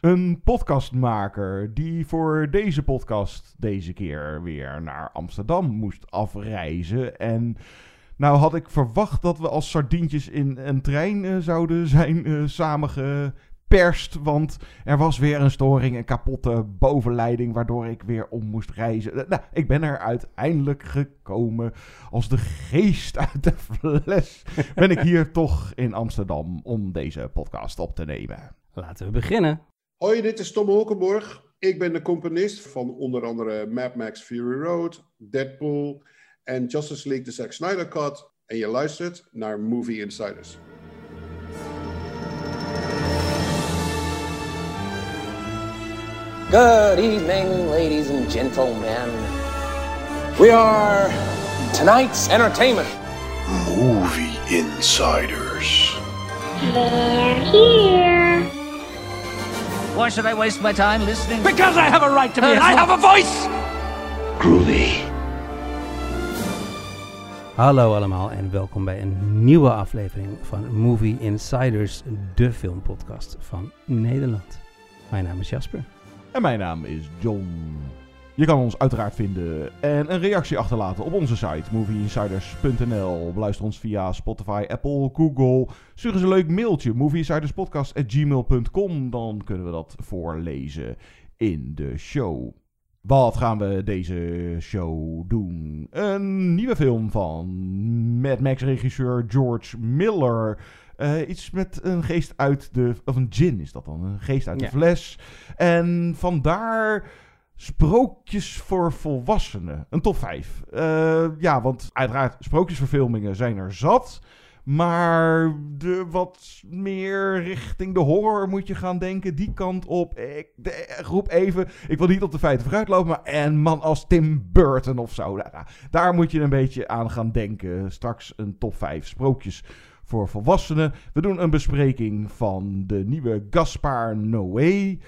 een podcastmaker die voor deze podcast deze keer weer naar Amsterdam moest afreizen. En nou had ik verwacht dat we als sardientjes in een trein eh, zouden zijn eh, samengeperst. Want er was weer een storing, een kapotte bovenleiding waardoor ik weer om moest reizen. Eh, nou, ik ben er uiteindelijk gekomen als de geest uit de fles. Ben ik hier toch in Amsterdam om deze podcast op te nemen. Laten we beginnen. Hoi, dit is Tom Holkenborg. Ik ben de componist van onder andere Mad Max Fury Road, Deadpool en Justice League The Zack Snyder Cut. En je luistert naar Movie Insiders. Good evening, ladies and gentlemen. We are tonight's entertainment. Movie Insiders. They're here. Why should I waste my time listening? Because I have a right to be. I have a voice. Groovy. Hallo allemaal en welkom bij een nieuwe aflevering van Movie Insiders, de filmpodcast van Nederland. Mijn naam is Jasper. En mijn naam is John. Je kan ons uiteraard vinden en een reactie achterlaten op onze site movieinsiders.nl. Beluister ons via Spotify, Apple, Google. Stuur eens een leuk mailtje movieinsiderspodcast.gmail.com. Dan kunnen we dat voorlezen in de show. Wat gaan we deze show doen? Een nieuwe film van Mad Max regisseur George Miller. Eh, iets met een geest uit de... Of een gin is dat dan. Een geest uit Ja. de fles. En vandaar sprookjes voor volwassenen. Een top 5. ja, want uiteraard sprookjesverfilmingen zijn er zat. Maar de wat meer richting de horror moet je gaan denken. Die kant op. Ik roep even. Ik wil niet op de feiten vooruitlopen. Maar een man als Tim Burton of zo. Daar, daar moet je een beetje aan gaan denken. Straks een top 5 sprookjes voor volwassenen. We doen een bespreking van de nieuwe Gaspar Noé.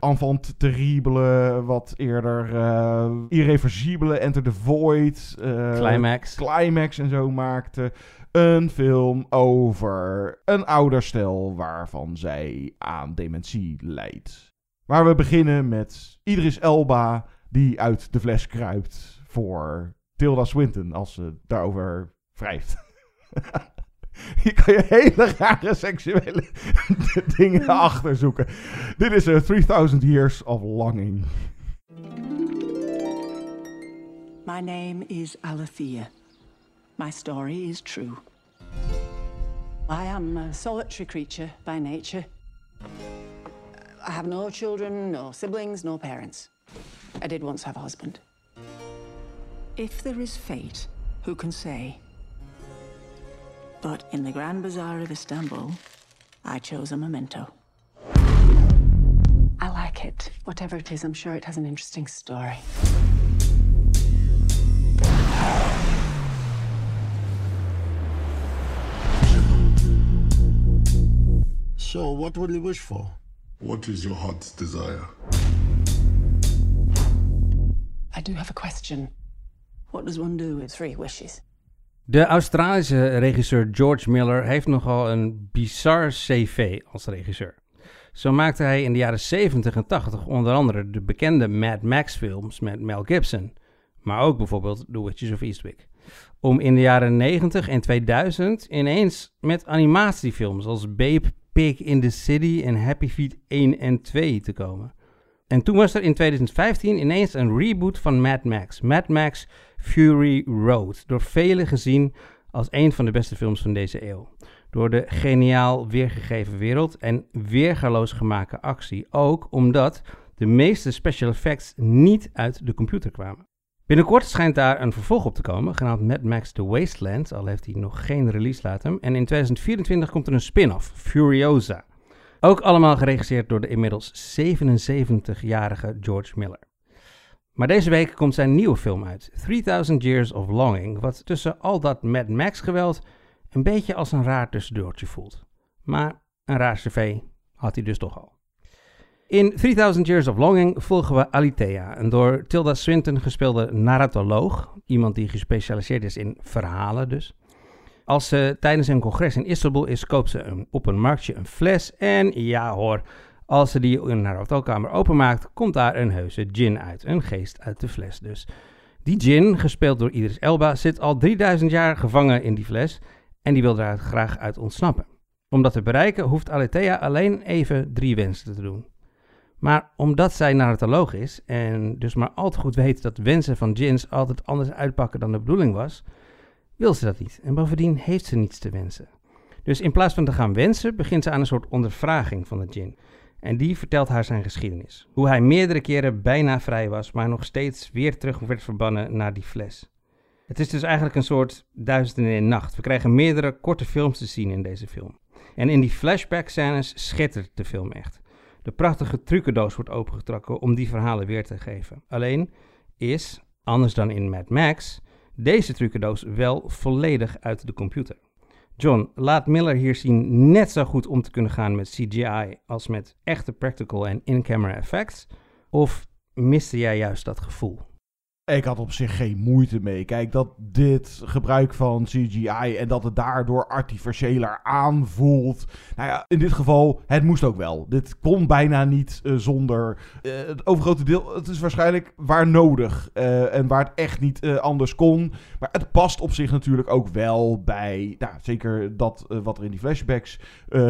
Enfant terrible, wat eerder eh, irreversibele, Enter the Void. eh, Climax. Climax en zo maakte. Een film over een ouderstel waarvan zij aan dementie lijdt. Maar we beginnen met Idris Elba die uit de fles kruipt voor Tilda Swinton als ze daarover wrijft. Hier kan je hele rare seksuele dingen achterzoeken. Dit is eh, 3000 Years of Longing. My name is Alethea. My story is true. I am a solitary creature by nature. I have no children, no siblings, no parents. I did once have a husband. If there is fate, who can say? But in the Grand Bazaar of Istanbul, I chose a memento. I like it. Whatever it is, I'm sure it has an interesting story. So, what will you wish for? What is your heart's desire? I do have a question. What does one do with three wishes? De Australische regisseur George Miller heeft nogal een bizar cv als regisseur. Zo maakte hij in de jaren 70 en 80 onder andere de bekende Mad Max films met Mel Gibson, maar ook bijvoorbeeld The Witches of Eastwick. Om in de jaren 90 en 2000 ineens met animatiefilms als Babe, Pig in the City en Happy Feet 1 en 2 te komen. En toen was er in 2015 ineens een reboot van Mad Max, Mad Max Fury Road, door velen gezien als een van de beste films van deze eeuw. Door de geniaal weergegeven wereld en weergaloos gemaakte actie, ook omdat de meeste special effects niet uit de computer kwamen. Binnenkort schijnt daar een vervolg op te komen, genaamd Mad Max The Wasteland, al heeft hij nog geen release datum. En in 2024 komt er een spin-off, Furiosa. Ook allemaal geregisseerd door de inmiddels 77-jarige George Miller. Maar deze week komt zijn nieuwe film uit, 3000 Years of Longing, wat tussen al dat Mad Max geweld een beetje als een raar tussendoortje voelt. Maar een raar cv had hij dus toch al. In 3000 Years of Longing volgen we Alithea, een door Tilda Swinton gespeelde narratoloog, iemand die gespecialiseerd is in verhalen dus. Als ze tijdens een congres in Istanbul is, koopt ze een, op een marktje een fles en ja hoor, als ze die in haar hotelkamer openmaakt, komt daar een heuse gin uit, een geest uit de fles dus. Die gin, gespeeld door Idris Elba, zit al 3000 jaar gevangen in die fles en die wil daar graag uit ontsnappen. Om dat te bereiken hoeft Alethea alleen even drie wensen te doen. Maar omdat zij narratoloog is en dus maar al te goed weet dat wensen van gins altijd anders uitpakken dan de bedoeling was, wil ze dat niet. En bovendien heeft ze niets te wensen. Dus in plaats van te gaan wensen, begint ze aan een soort ondervraging van de gin. En die vertelt haar zijn geschiedenis. Hoe hij meerdere keren bijna vrij was, maar nog steeds weer terug werd verbannen naar die fles. Het is dus eigenlijk een soort duizend en één nacht. We krijgen meerdere korte films te zien in deze film. En in die flashback scènes schittert de film echt. De prachtige trucendoos wordt opengetrokken om die verhalen weer te geven. Alleen is, anders dan in Mad Max, deze trucendoos wel volledig uit de computer. John, laat Miller hier zien net zo goed om te kunnen gaan met CGI als met echte practical en in-camera effects? Of miste jij juist dat gevoel? Ik had op zich geen moeite mee. Kijk, dat dit gebruik van CGI en dat het daardoor artificiëler aanvoelt. Nou ja, in dit geval, het moest ook wel. Dit kon bijna niet uh, zonder. Uh, het overgrote deel, het is waarschijnlijk waar nodig. Uh, en waar het echt niet anders kon. Maar het past op zich natuurlijk ook wel bij. Nou, zeker dat wat er in die flashbacks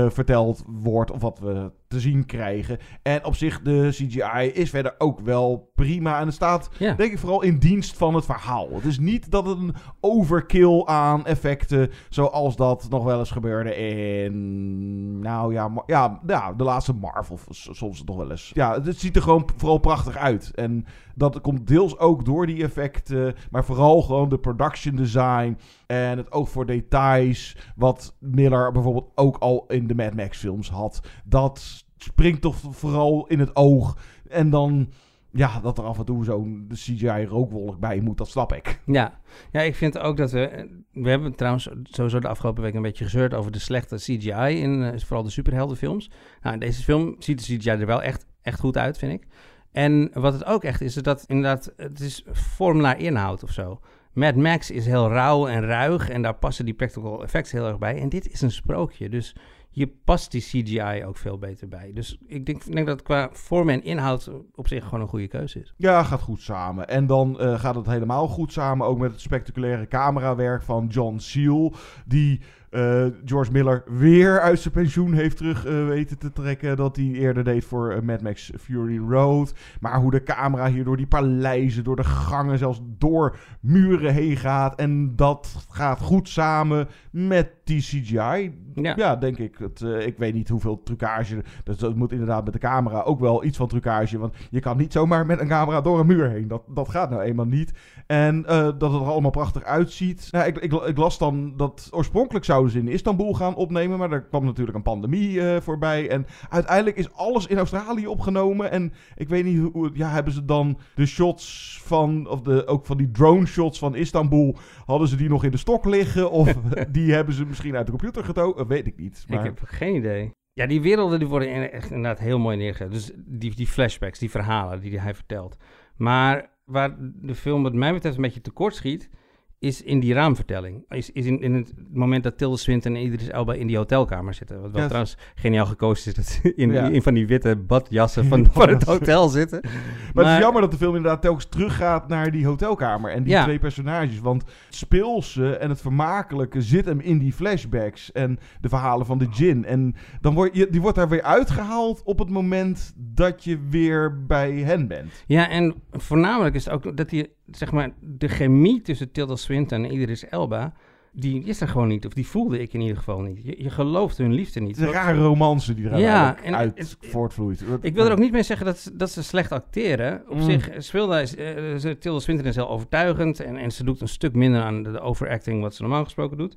verteld wordt. Of wat we te zien krijgen. En op zich, de CGI is verder ook wel prima. En het staat, ja. denk ik, vooral in dienst van het verhaal. Het is niet dat het een overkill aan effecten, zoals dat nog wel eens gebeurde in, nou ja, ja, ja de laatste Marvel soms nog wel eens. Ja, het ziet er gewoon vooral prachtig uit. En dat komt deels ook door die effecten, maar vooral gewoon de production design en het oog voor details, wat Miller bijvoorbeeld ook al in de Mad Max films had. Dat springt toch vooral in het oog. En dan ja, dat er af en toe zo'n CGI-rookwolk bij moet, dat snap ik. Ja. ja, ik vind ook dat we... We hebben trouwens sowieso de afgelopen week een beetje gezeurd over de slechte CGI in uh, vooral de superheldenfilms. Nou, in deze film ziet de CGI er wel echt, echt goed uit, vind ik. En wat het ook echt is, is dat inderdaad, het is vorm naar inhoud of zo. Mad Max is heel rauw en ruig en daar passen die practical effects heel erg bij. En dit is een sprookje, dus je past die CGI ook veel beter bij. Dus ik denk, denk dat qua vorm en inhoud op zich gewoon een goede keuze is. Ja, gaat goed samen. En dan uh, gaat het helemaal goed samen ook met het spectaculaire camerawerk van John Seal, die uh, George Miller weer uit zijn pensioen heeft terug uh, weten te trekken. Dat hij eerder deed voor uh, Mad Max Fury Road. Maar hoe de camera hier door die paleizen, door de gangen, zelfs door muren heen gaat. En dat gaat goed samen met die CGI. Ja, ja denk ik. Het, ik weet niet hoeveel trucage. Dus dat moet inderdaad met de camera ook wel iets van trucage. Want je kan niet zomaar met een camera door een muur heen. Dat, dat gaat nou eenmaal niet. En dat het er allemaal prachtig uitziet. Nou, ik, ik, ik las dan dat oorspronkelijk zou zouden ze in Istanbul gaan opnemen. Maar er kwam natuurlijk een pandemie uh, voorbij. En uiteindelijk is alles in Australië opgenomen. En ik weet niet hoe. Ja, hebben ze dan de shots van. Of de, ook van die drone shots van Istanbul. Hadden ze die nog in de stok liggen? Of die hebben ze misschien uit de computer getogen? Weet ik niet. Maar... Ik heb geen idee. Ja, die werelden die worden echt inderdaad heel mooi neergezet. Dus die, die flashbacks, die verhalen die hij vertelt. Maar waar de film wat mij betreft een beetje tekort schiet is in die raamvertelling. Is, is in, in het moment dat Tilda Swinton en Idris Elba in die hotelkamer zitten. Wat wel trouwens geniaal gekozen is, dat in, in van die witte badjassen van, van het hotel zitten. Maar, het is jammer dat de film inderdaad telkens teruggaat naar die hotelkamer. En die twee personages. Want het speelse en het vermakelijke zit hem in die flashbacks. En de verhalen van de gin. En dan word je, die wordt daar weer uitgehaald op het moment dat je weer bij hen bent. Ja, en voornamelijk is het ook dat hij zeg maar, de chemie tussen Tilda Swinton en Idris Elba, die is er gewoon niet. Of die voelde ik in ieder geval niet. Je, je gelooft hun liefde niet. De rare romance die er ja, en, uit voortvloeit. Ik wil er ook niet mee zeggen dat, dat ze slecht acteren. Op mm. zich speelde uh, Tilda Swinton is heel overtuigend. En, en ze doet een stuk minder aan de, overacting wat ze normaal gesproken doet.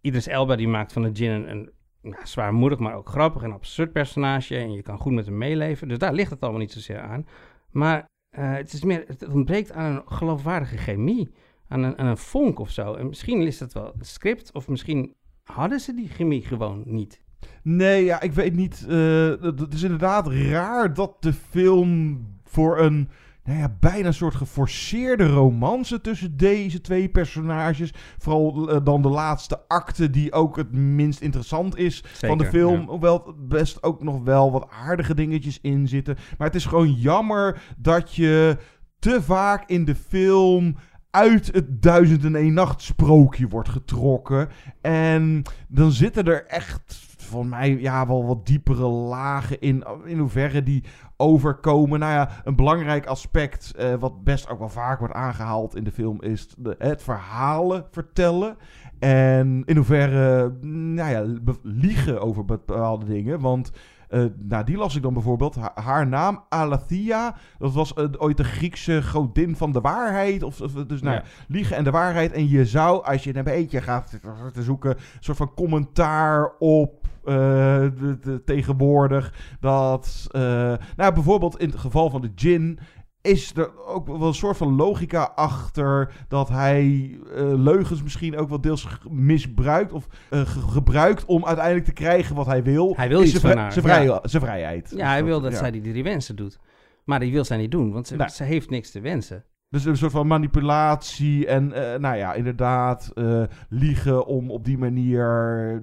Idris Elba die maakt van de Gin een, een nou, zwaarmoedig, maar ook grappig en absurd personage. En je kan goed met hem meeleven. Dus daar ligt het allemaal niet zozeer aan. Maar eh, het, is meer, het ontbreekt aan een geloofwaardige chemie, aan een, aan een vonk of zo. En misschien is dat wel het script, of misschien hadden ze die chemie gewoon niet. Nee, ja, ik weet niet. het het is inderdaad raar dat de film voor een nou ja, bijna een soort geforceerde romance tussen deze twee personages. Vooral eh, dan de laatste acte, die ook het minst interessant is van de film. ja. Hoewel er best ook nog wel wat aardige dingetjes in zitten. Maar het is gewoon jammer dat je te vaak in de film uit het duizend en één nacht sprookje wordt getrokken. En dan zitten er echt, voor mij, ja, wel wat diepere lagen in. In hoeverre die overkomen. Nou ja, een belangrijk aspect, eh, wat best ook wel vaak wordt aangehaald in de film, is de, het verhalen vertellen. En in hoeverre, nou ja, liegen over bepaalde dingen. Want eh, nou, die las ik dan bijvoorbeeld. Ha- haar naam, Alathea, dat was eh, ooit de Griekse godin van de waarheid. Of, of- dus nou, Ja. liegen en de waarheid. En je zou, als je een beetje gaat te zoeken, een soort van commentaar op eh, de, de- tegenwoordig. Dat, nou bijvoorbeeld in het geval van de gin is er ook wel een soort van logica achter dat hij eh, leugens misschien ook wel deels misbruikt of eh, ge- gebruikt om uiteindelijk te krijgen wat hij wil. Hij wil iets zijn van haar, Zijn, vrij- ja. zijn vrijheid. Ja, hij wil dat ja. zij die drie wensen doet. Maar die wil zij niet doen, want ze, Nee. ze heeft niks te wensen. Dus een soort van manipulatie en, eh, nou ja, inderdaad, eh, liegen om op die manier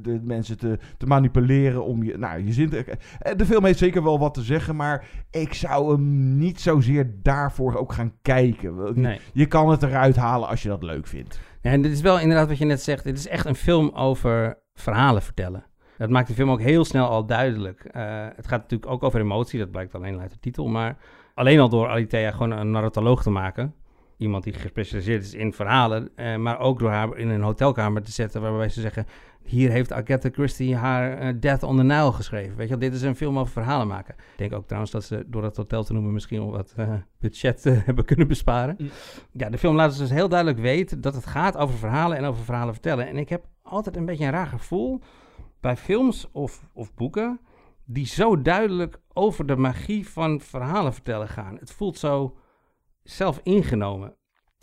de mensen te, te manipuleren om je, nou, je zin te... De film heeft zeker wel wat te zeggen, maar ik zou hem niet zozeer daarvoor ook gaan kijken. Je, Nee. je kan het eruit halen als je dat leuk vindt. En dit is wel inderdaad wat je net zegt. Dit is echt een film over verhalen vertellen. Dat maakt de film ook heel snel al duidelijk. Eh, het gaat natuurlijk ook over emotie, dat blijkt alleen uit de titel. Maar alleen al door Alitea gewoon een narratoloog te maken. Iemand die gespecialiseerd is in verhalen. eh, maar ook door haar in een hotelkamer te zetten waarbij ze zeggen... Hier heeft Agatha Christie haar eh, Death on the Nile geschreven. Weet je wel, dit is een film over verhalen maken. Ik denk ook trouwens dat ze door dat hotel te noemen misschien wel wat eh, budget eh, hebben kunnen besparen. Mm. Ja, de film laat dus heel duidelijk weten dat het gaat over verhalen en over verhalen vertellen. En ik heb altijd een beetje een raar gevoel bij films of, of boeken die zo duidelijk over de magie van verhalen vertellen gaan. Het voelt zo zelf ingenomen.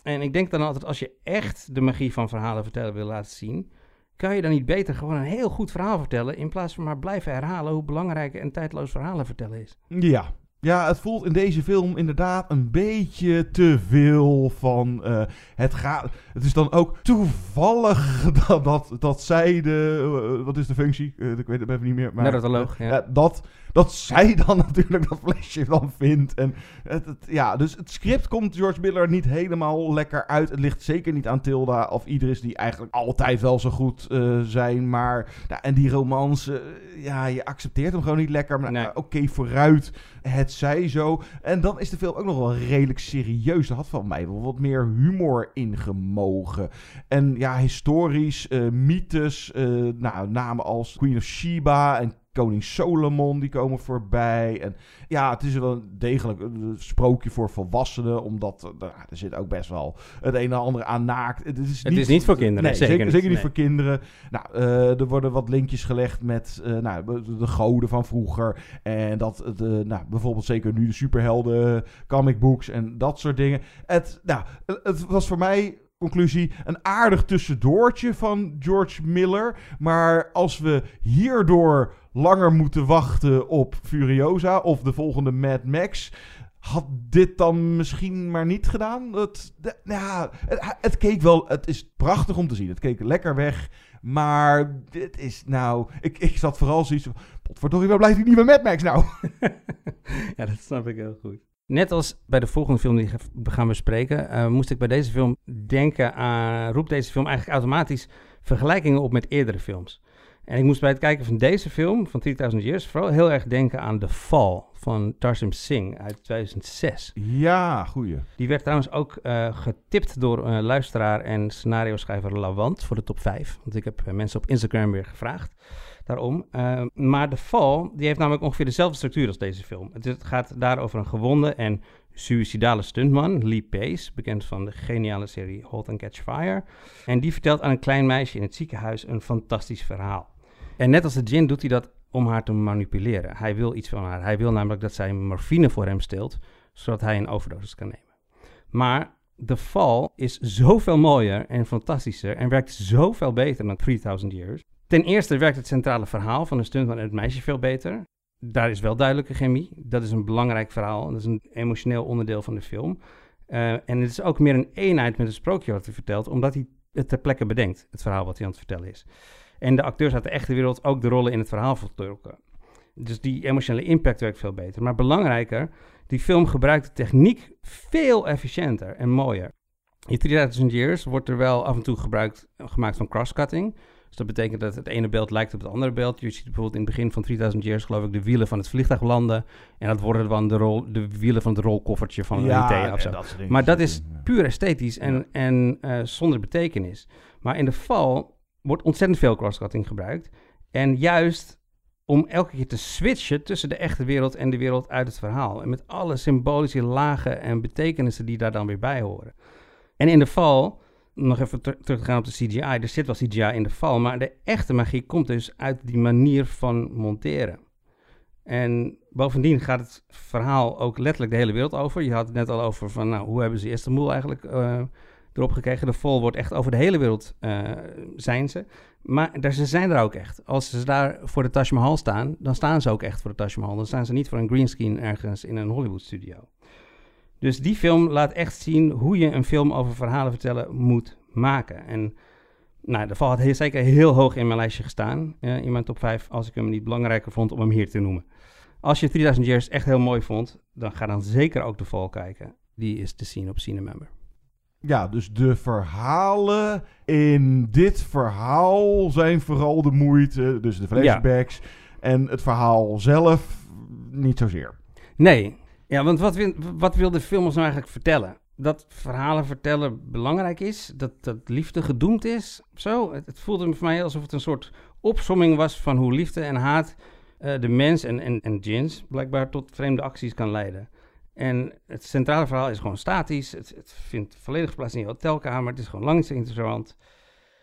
En ik denk dan altijd, als je echt de magie van verhalen vertellen wil laten zien, kan je dan niet beter gewoon een heel goed verhaal vertellen, in plaats van maar blijven herhalen hoe belangrijk en tijdloos verhalen vertellen is. Ja. Ja, het voelt in deze film inderdaad een beetje te veel van eh, het gaat. Het is dan ook toevallig dat, dat, dat zij de. eh, wat is de functie? Eh, ik weet het even niet meer. Maar, Narratoloog, eh, ja. eh, dat, dat zij dan natuurlijk dat flesje dan vindt. En het, het- ja, dus het script komt George Miller niet helemaal lekker uit. Het ligt zeker niet aan Tilda of Idris, die eigenlijk altijd wel zo goed eh, zijn. Maar, nou, en die romance, eh, ja, je accepteert hem gewoon niet lekker. Maar Nee. nou, oké, vooruit. Het zij zo. En dan is de film ook nog wel redelijk serieus. Er had van mij wel wat meer humor in gemogen. En ja, historisch, eh, mythes, eh, nou, namen als Queen of Sheba en Koning Solomon, die komen voorbij. En ja, het is wel degelijk een sprookje voor volwassenen, omdat eh, nou, er zit ook best wel het een en ander aan naakt. Het is Het is niet voor kinderen, Nee, zeker zeker, niet, niet voor kinderen. Nou, eh, er worden wat linkjes gelegd met eh, nou, de, de goden van vroeger. En dat, de, nou, bijvoorbeeld zeker nu de superhelden, comic books en dat soort dingen. Het, nou, het was voor mij conclusie, een aardig tussendoortje van George Miller. Maar als we hierdoor langer moeten wachten op Furiosa of de volgende Mad Max... Had dit dan misschien maar niet gedaan? Het, de- ja, het, het keek wel... Het is prachtig om te zien. Het keek lekker weg. Maar dit is nou... Ik, ik zat vooral zoiets van... Potverdorie, waar blijft die nieuwe Mad Max nou? ja, dat snap ik heel goed. Net als bij de volgende film die we gaan bespreken, eh, moest ik bij deze film denken aan, roept deze film eigenlijk automatisch vergelijkingen op met eerdere films. En ik moest bij het kijken van deze film, van 3000 Years, vooral heel erg denken aan The Fall van Tarsim Singh uit 2006. Ja, goeie. Die werd trouwens ook eh, getipt door een luisteraar en scenario-schrijver Lawant voor de top 5. Want ik heb eh, mensen op Instagram weer gevraagd daarom. Eh, maar The Fall, die heeft namelijk ongeveer dezelfde structuur als deze film. Het, gaat daar over een gewonde en suïcidale stuntman, Lee Pace, bekend van de geniale serie Halt and Catch Fire. En die vertelt aan een klein meisje in het ziekenhuis een fantastisch verhaal. En net als de Jin doet hij dat om haar te manipuleren. Hij wil iets van haar. Hij wil namelijk dat zij morfine voor hem steelt, zodat hij een overdosis kan nemen. Maar The Fall is zoveel mooier en fantastischer en werkt zoveel beter dan 3000 Years. Ten eerste werkt het centrale verhaal van de stuntman en het meisje veel beter. Daar is wel duidelijke chemie. Dat is een belangrijk verhaal. Dat is een emotioneel onderdeel van de film. Uh, en het is ook meer een eenheid met het sprookje wat hij vertelt, omdat hij het ter plekke bedenkt, het verhaal wat hij aan het vertellen is. En de acteurs uit de echte wereld ook de rollen in het verhaal vertolken. Dus die emotionele impact werkt veel beter. Maar belangrijker, die film gebruikt de techniek veel efficiënter en mooier. In 3000 Years wordt er wel af en toe gebruik gemaakt van crosscutting. Dus dat betekent dat het ene beeld lijkt op het andere beeld. Je ziet bijvoorbeeld in het begin van 3000 Years, geloof ik, de wielen van het vliegtuig landen. En dat worden dan de, rol, de wielen van het rolkoffertje van een Ja, ET of zo. en dat soort dingen. maar dat is puur esthetisch en, en eh, zonder betekenis. Maar in de val wordt ontzettend veel crosscutting gebruikt. En juist om elke keer te switchen tussen de echte wereld en de wereld uit het verhaal. En met alle symbolische lagen en betekenissen die daar dan weer bij horen. En in de val, nog even ter- terug te gaan op de CGI, er zit wel CGI in de val, maar de echte magie komt dus uit die manier van monteren. En bovendien gaat het verhaal ook letterlijk de hele wereld over. Je had het net al over van, nou, hoe hebben ze Istanbul eigenlijk eh, erop gekregen? De vol wordt echt over de hele wereld eh, zijn ze. Maar daar, ze zijn er ook echt. Als ze daar voor de Taj Mahal staan, dan staan ze ook echt voor de Taj Mahal. Dan staan ze niet voor een greenscreen ergens in een Hollywood studio. Dus die film laat echt zien hoe je een film over verhalen vertellen moet maken. En nou, de val had heel, zeker heel hoog in mijn lijstje gestaan. in mijn top 5, als ik hem niet belangrijker vond om hem hier te noemen. Als je 3000 Years echt heel mooi vond, dan ga dan zeker ook de val kijken. Die is te zien op Cinemember. Ja, dus de verhalen in dit verhaal zijn vooral de moeite. Dus de flashbacks. En het verhaal zelf niet zozeer. Nee, ja, want wat wil, wat de film ons nou eigenlijk vertellen? Dat verhalen vertellen belangrijk is, dat, dat liefde gedoemd is, zo. Het, het voelde voor mij alsof het een soort opsomming was van hoe liefde en haat eh, de mens en, en, en blijkbaar tot vreemde acties kan leiden. En het centrale verhaal is gewoon statisch. Het, het vindt volledig plaats in je hotelkamer. Het is gewoon lang niet interessant.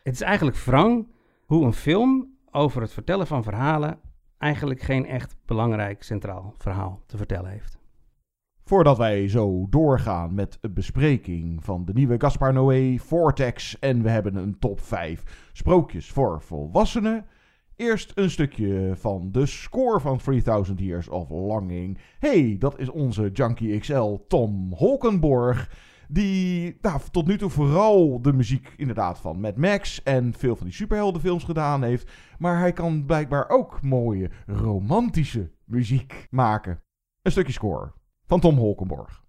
Het is eigenlijk wrang hoe een film over het vertellen van verhalen eigenlijk geen echt belangrijk centraal verhaal te vertellen heeft. Voordat wij zo doorgaan met een bespreking van de nieuwe Gaspar Noé, Vortex en we hebben een top 5 sprookjes voor volwassenen. Eerst een stukje van de score van 3000 Years of Longing. hey, dat is onze Junkie XL Tom Holkenborg. Die nou, tot nu toe vooral de muziek inderdaad van Mad Max en veel van die superheldenfilms gedaan heeft. Maar hij kan blijkbaar ook mooie romantische muziek maken. Een stukje score van Tom Holkenborg.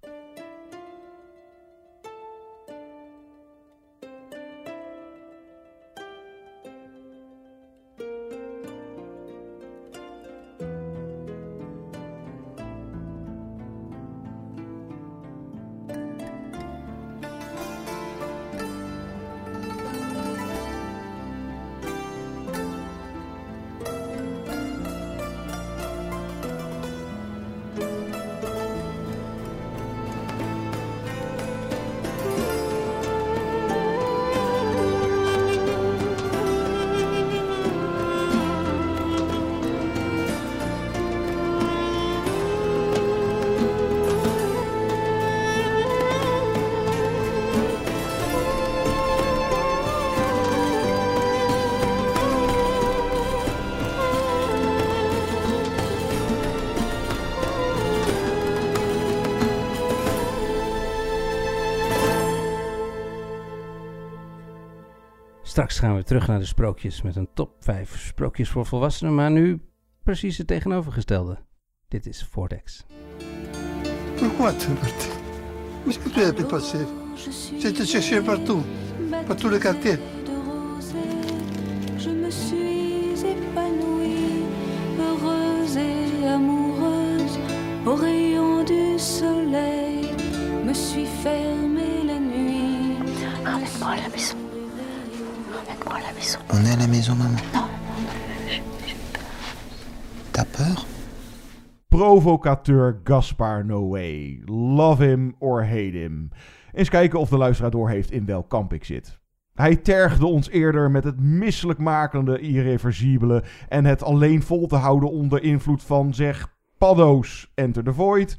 Straks gaan we terug naar de sprookjes met een top 5 sprookjes voor volwassenen, maar nu precies het tegenovergestelde. Dit is Vortex. Pourquoi tu es parti Qu'est-ce que tu as pu passer J'ai été cherché partout, par tous les quartiers. Je me suis épanouie, heureuse et amoureuse, au rayon du soleil, me suis fermée la nuit. Ramène-moi à la maison. Ramène-moi à la maison. On est à la maison, maman. T'as peur Provocateur Gaspar Noé. Love him or hate him. Eens kijken of de luisteraar door heeft in welk kamp ik zit. Hij tergde ons eerder met het misselijkmakende irreversibele en het alleen vol te houden onder invloed van zeg paddo's Enter the Void.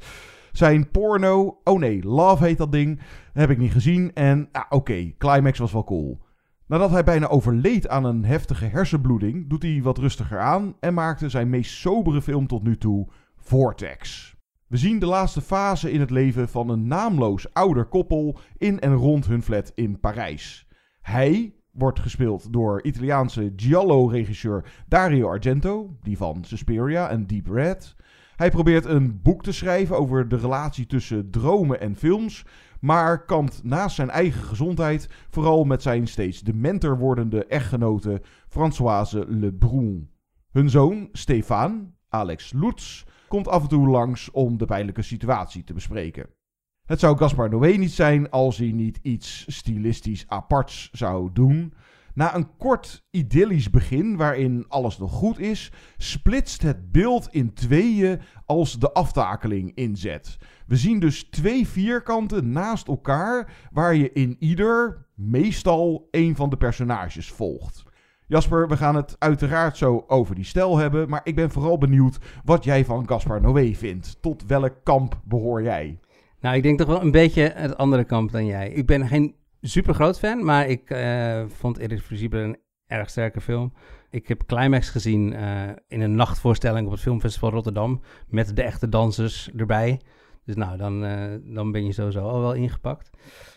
Zijn porno, oh nee, Love heet dat ding, heb ik niet gezien. En ah, oké, Climax was wel cool. Nadat hij bijna overleed aan een heftige hersenbloeding, doet hij wat rustiger aan en maakte zijn meest sobere film tot nu toe, Vortex. We zien de laatste fase in het leven van een naamloos ouder koppel in en rond hun flat in Parijs. Hij wordt gespeeld door Italiaanse giallo-regisseur Dario Argento, die van Suspiria en Deep Red. Hij probeert een boek te schrijven over de relatie tussen dromen en films, maar kampt naast zijn eigen gezondheid vooral met zijn steeds dementer wordende echtgenote Françoise Lebrun. Hun zoon, Stefan, Alex Lutz, komt af en toe langs om de pijnlijke situatie te bespreken. Het zou Gaspar Noé niet zijn als hij niet iets stilistisch aparts zou doen. Na een kort idyllisch begin waarin alles nog goed is, splitst het beeld in tweeën als de aftakeling inzet. We zien dus twee vierkanten naast elkaar waar je in ieder meestal een van de personages volgt. Jasper, we gaan het uiteraard zo over die stijl hebben, maar ik ben vooral benieuwd wat jij van Gaspar Noé vindt. Tot welk kamp behoor jij? Nou, ik denk toch wel een beetje het andere kamp dan jij. Ik ben geen super groot fan, maar ik uh, vond Irreversibele een erg sterke film. Ik heb Climax gezien uh, in een nachtvoorstelling op het Filmfestival Rotterdam met de echte dansers erbij. Dus nou, dan, uh, dan ben je sowieso al wel ingepakt.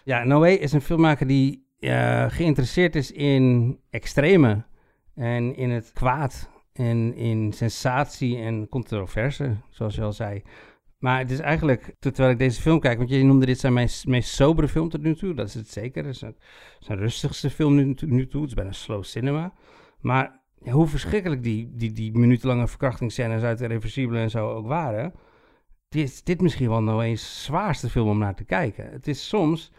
Ja, Noé is een filmmaker die geïnteresseerd is in extreme en in het kwaad en in sensatie en controverse, zoals je al zei. Maar het is eigenlijk, terwijl ik deze film kijk, want je noemde dit zijn mijn meest sobere film tot nu toe. Dat is het zeker. Het is rustigste film nu, nu toe. Het is bijna slow cinema. Maar hoe verschrikkelijk die, die, die minutenlange verkrachtingsscènes uit de Reversibele en zo ook waren. Is dit misschien wel nou eens zwaarste film om naar te kijken. Het is soms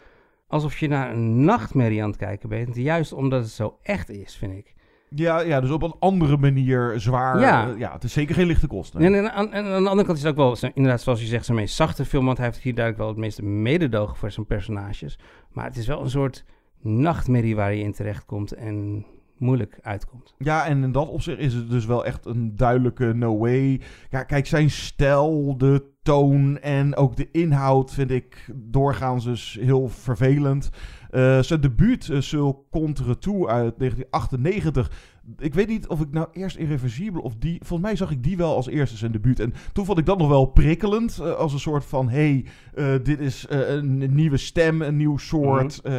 alsof je naar een nachtmerrie aan het kijken bent. Juist omdat het zo echt is, vind ik. Ja, ja, dus op een andere manier zwaar. Ja. eh, ja het is zeker geen lichte kosten. En, en, aan- en aan de andere kant is het ook wel, inderdaad, zoals je zegt, zijn meest zachte film. Want hij heeft hier duidelijk wel het meeste mededogen voor zijn personages. Maar het is wel een soort nachtmerrie waar je in terechtkomt en moeilijk uitkomt. Ja, en in dat opzicht is het dus wel echt een duidelijke no way. Ja, kijk, zijn stijl, de toon en ook de inhoud vind ik doorgaans dus heel vervelend. Eh, zijn debuut, uh, Seul contre toe uit 1998. Ik weet niet of ik nou eerst Irreversibel of die... Volgens mij zag ik die wel als eerste zijn debuut. En toen vond ik dat nog wel prikkelend. eh, als een soort van, hey, eh, dit is eh, een nieuwe stem, een nieuw soort... eh,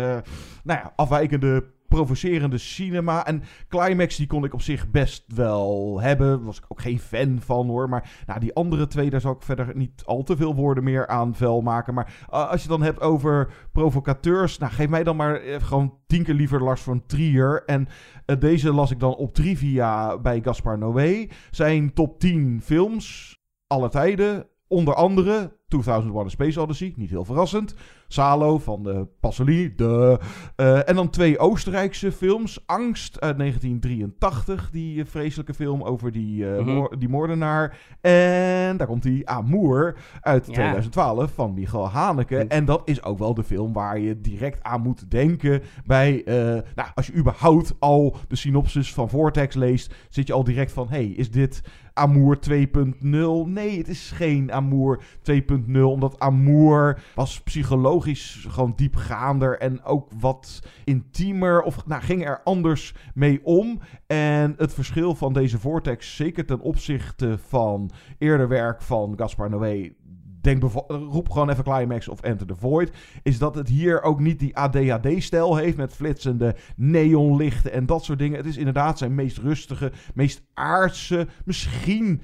nou ja, afwijkende provocerende cinema. En Climax, die kon ik op zich best wel hebben. Was ik ook geen fan van hoor. Maar nou, die andere twee, daar zal ik verder niet al te veel woorden meer aan vuil maken. Maar uh, als je dan hebt over provocateurs, nou geef mij dan maar eh, gewoon tien keer liever Lars van Trier. En uh, deze las ik dan op trivia bij Gaspar Noé. Zijn top 10 films aller tijden. Onder andere 2001 A Space Odyssey, niet heel verrassend. Salo van de Pasolini, de. Uh, en dan twee Oostenrijkse films. Angst uit 1983, die uh, vreselijke film over die, uh, Mhm. moor- die moordenaar. En daar komt die Amour uit Ja. 2012 van Michael Haneke. En dat is ook wel de film waar je direct aan moet denken bij... eh, nou, als je überhaupt al de synopsis van Vortex leest... zit je al direct van, hey, is dit Amour 2.0? Nee, het is geen Amour 2.0, omdat Amour was psychologisch gewoon diepgaander en ook wat intiemer, of nou, ging er anders mee om. En het verschil van deze Vortex, zeker ten opzichte van eerder werk van Gaspar Noé, denk roep gewoon even Climax of Enter the Void, is dat het hier ook niet die ADHD-stijl heeft met flitsende neonlichten en dat soort dingen. Het is inderdaad zijn meest rustige, meest aardse, misschien,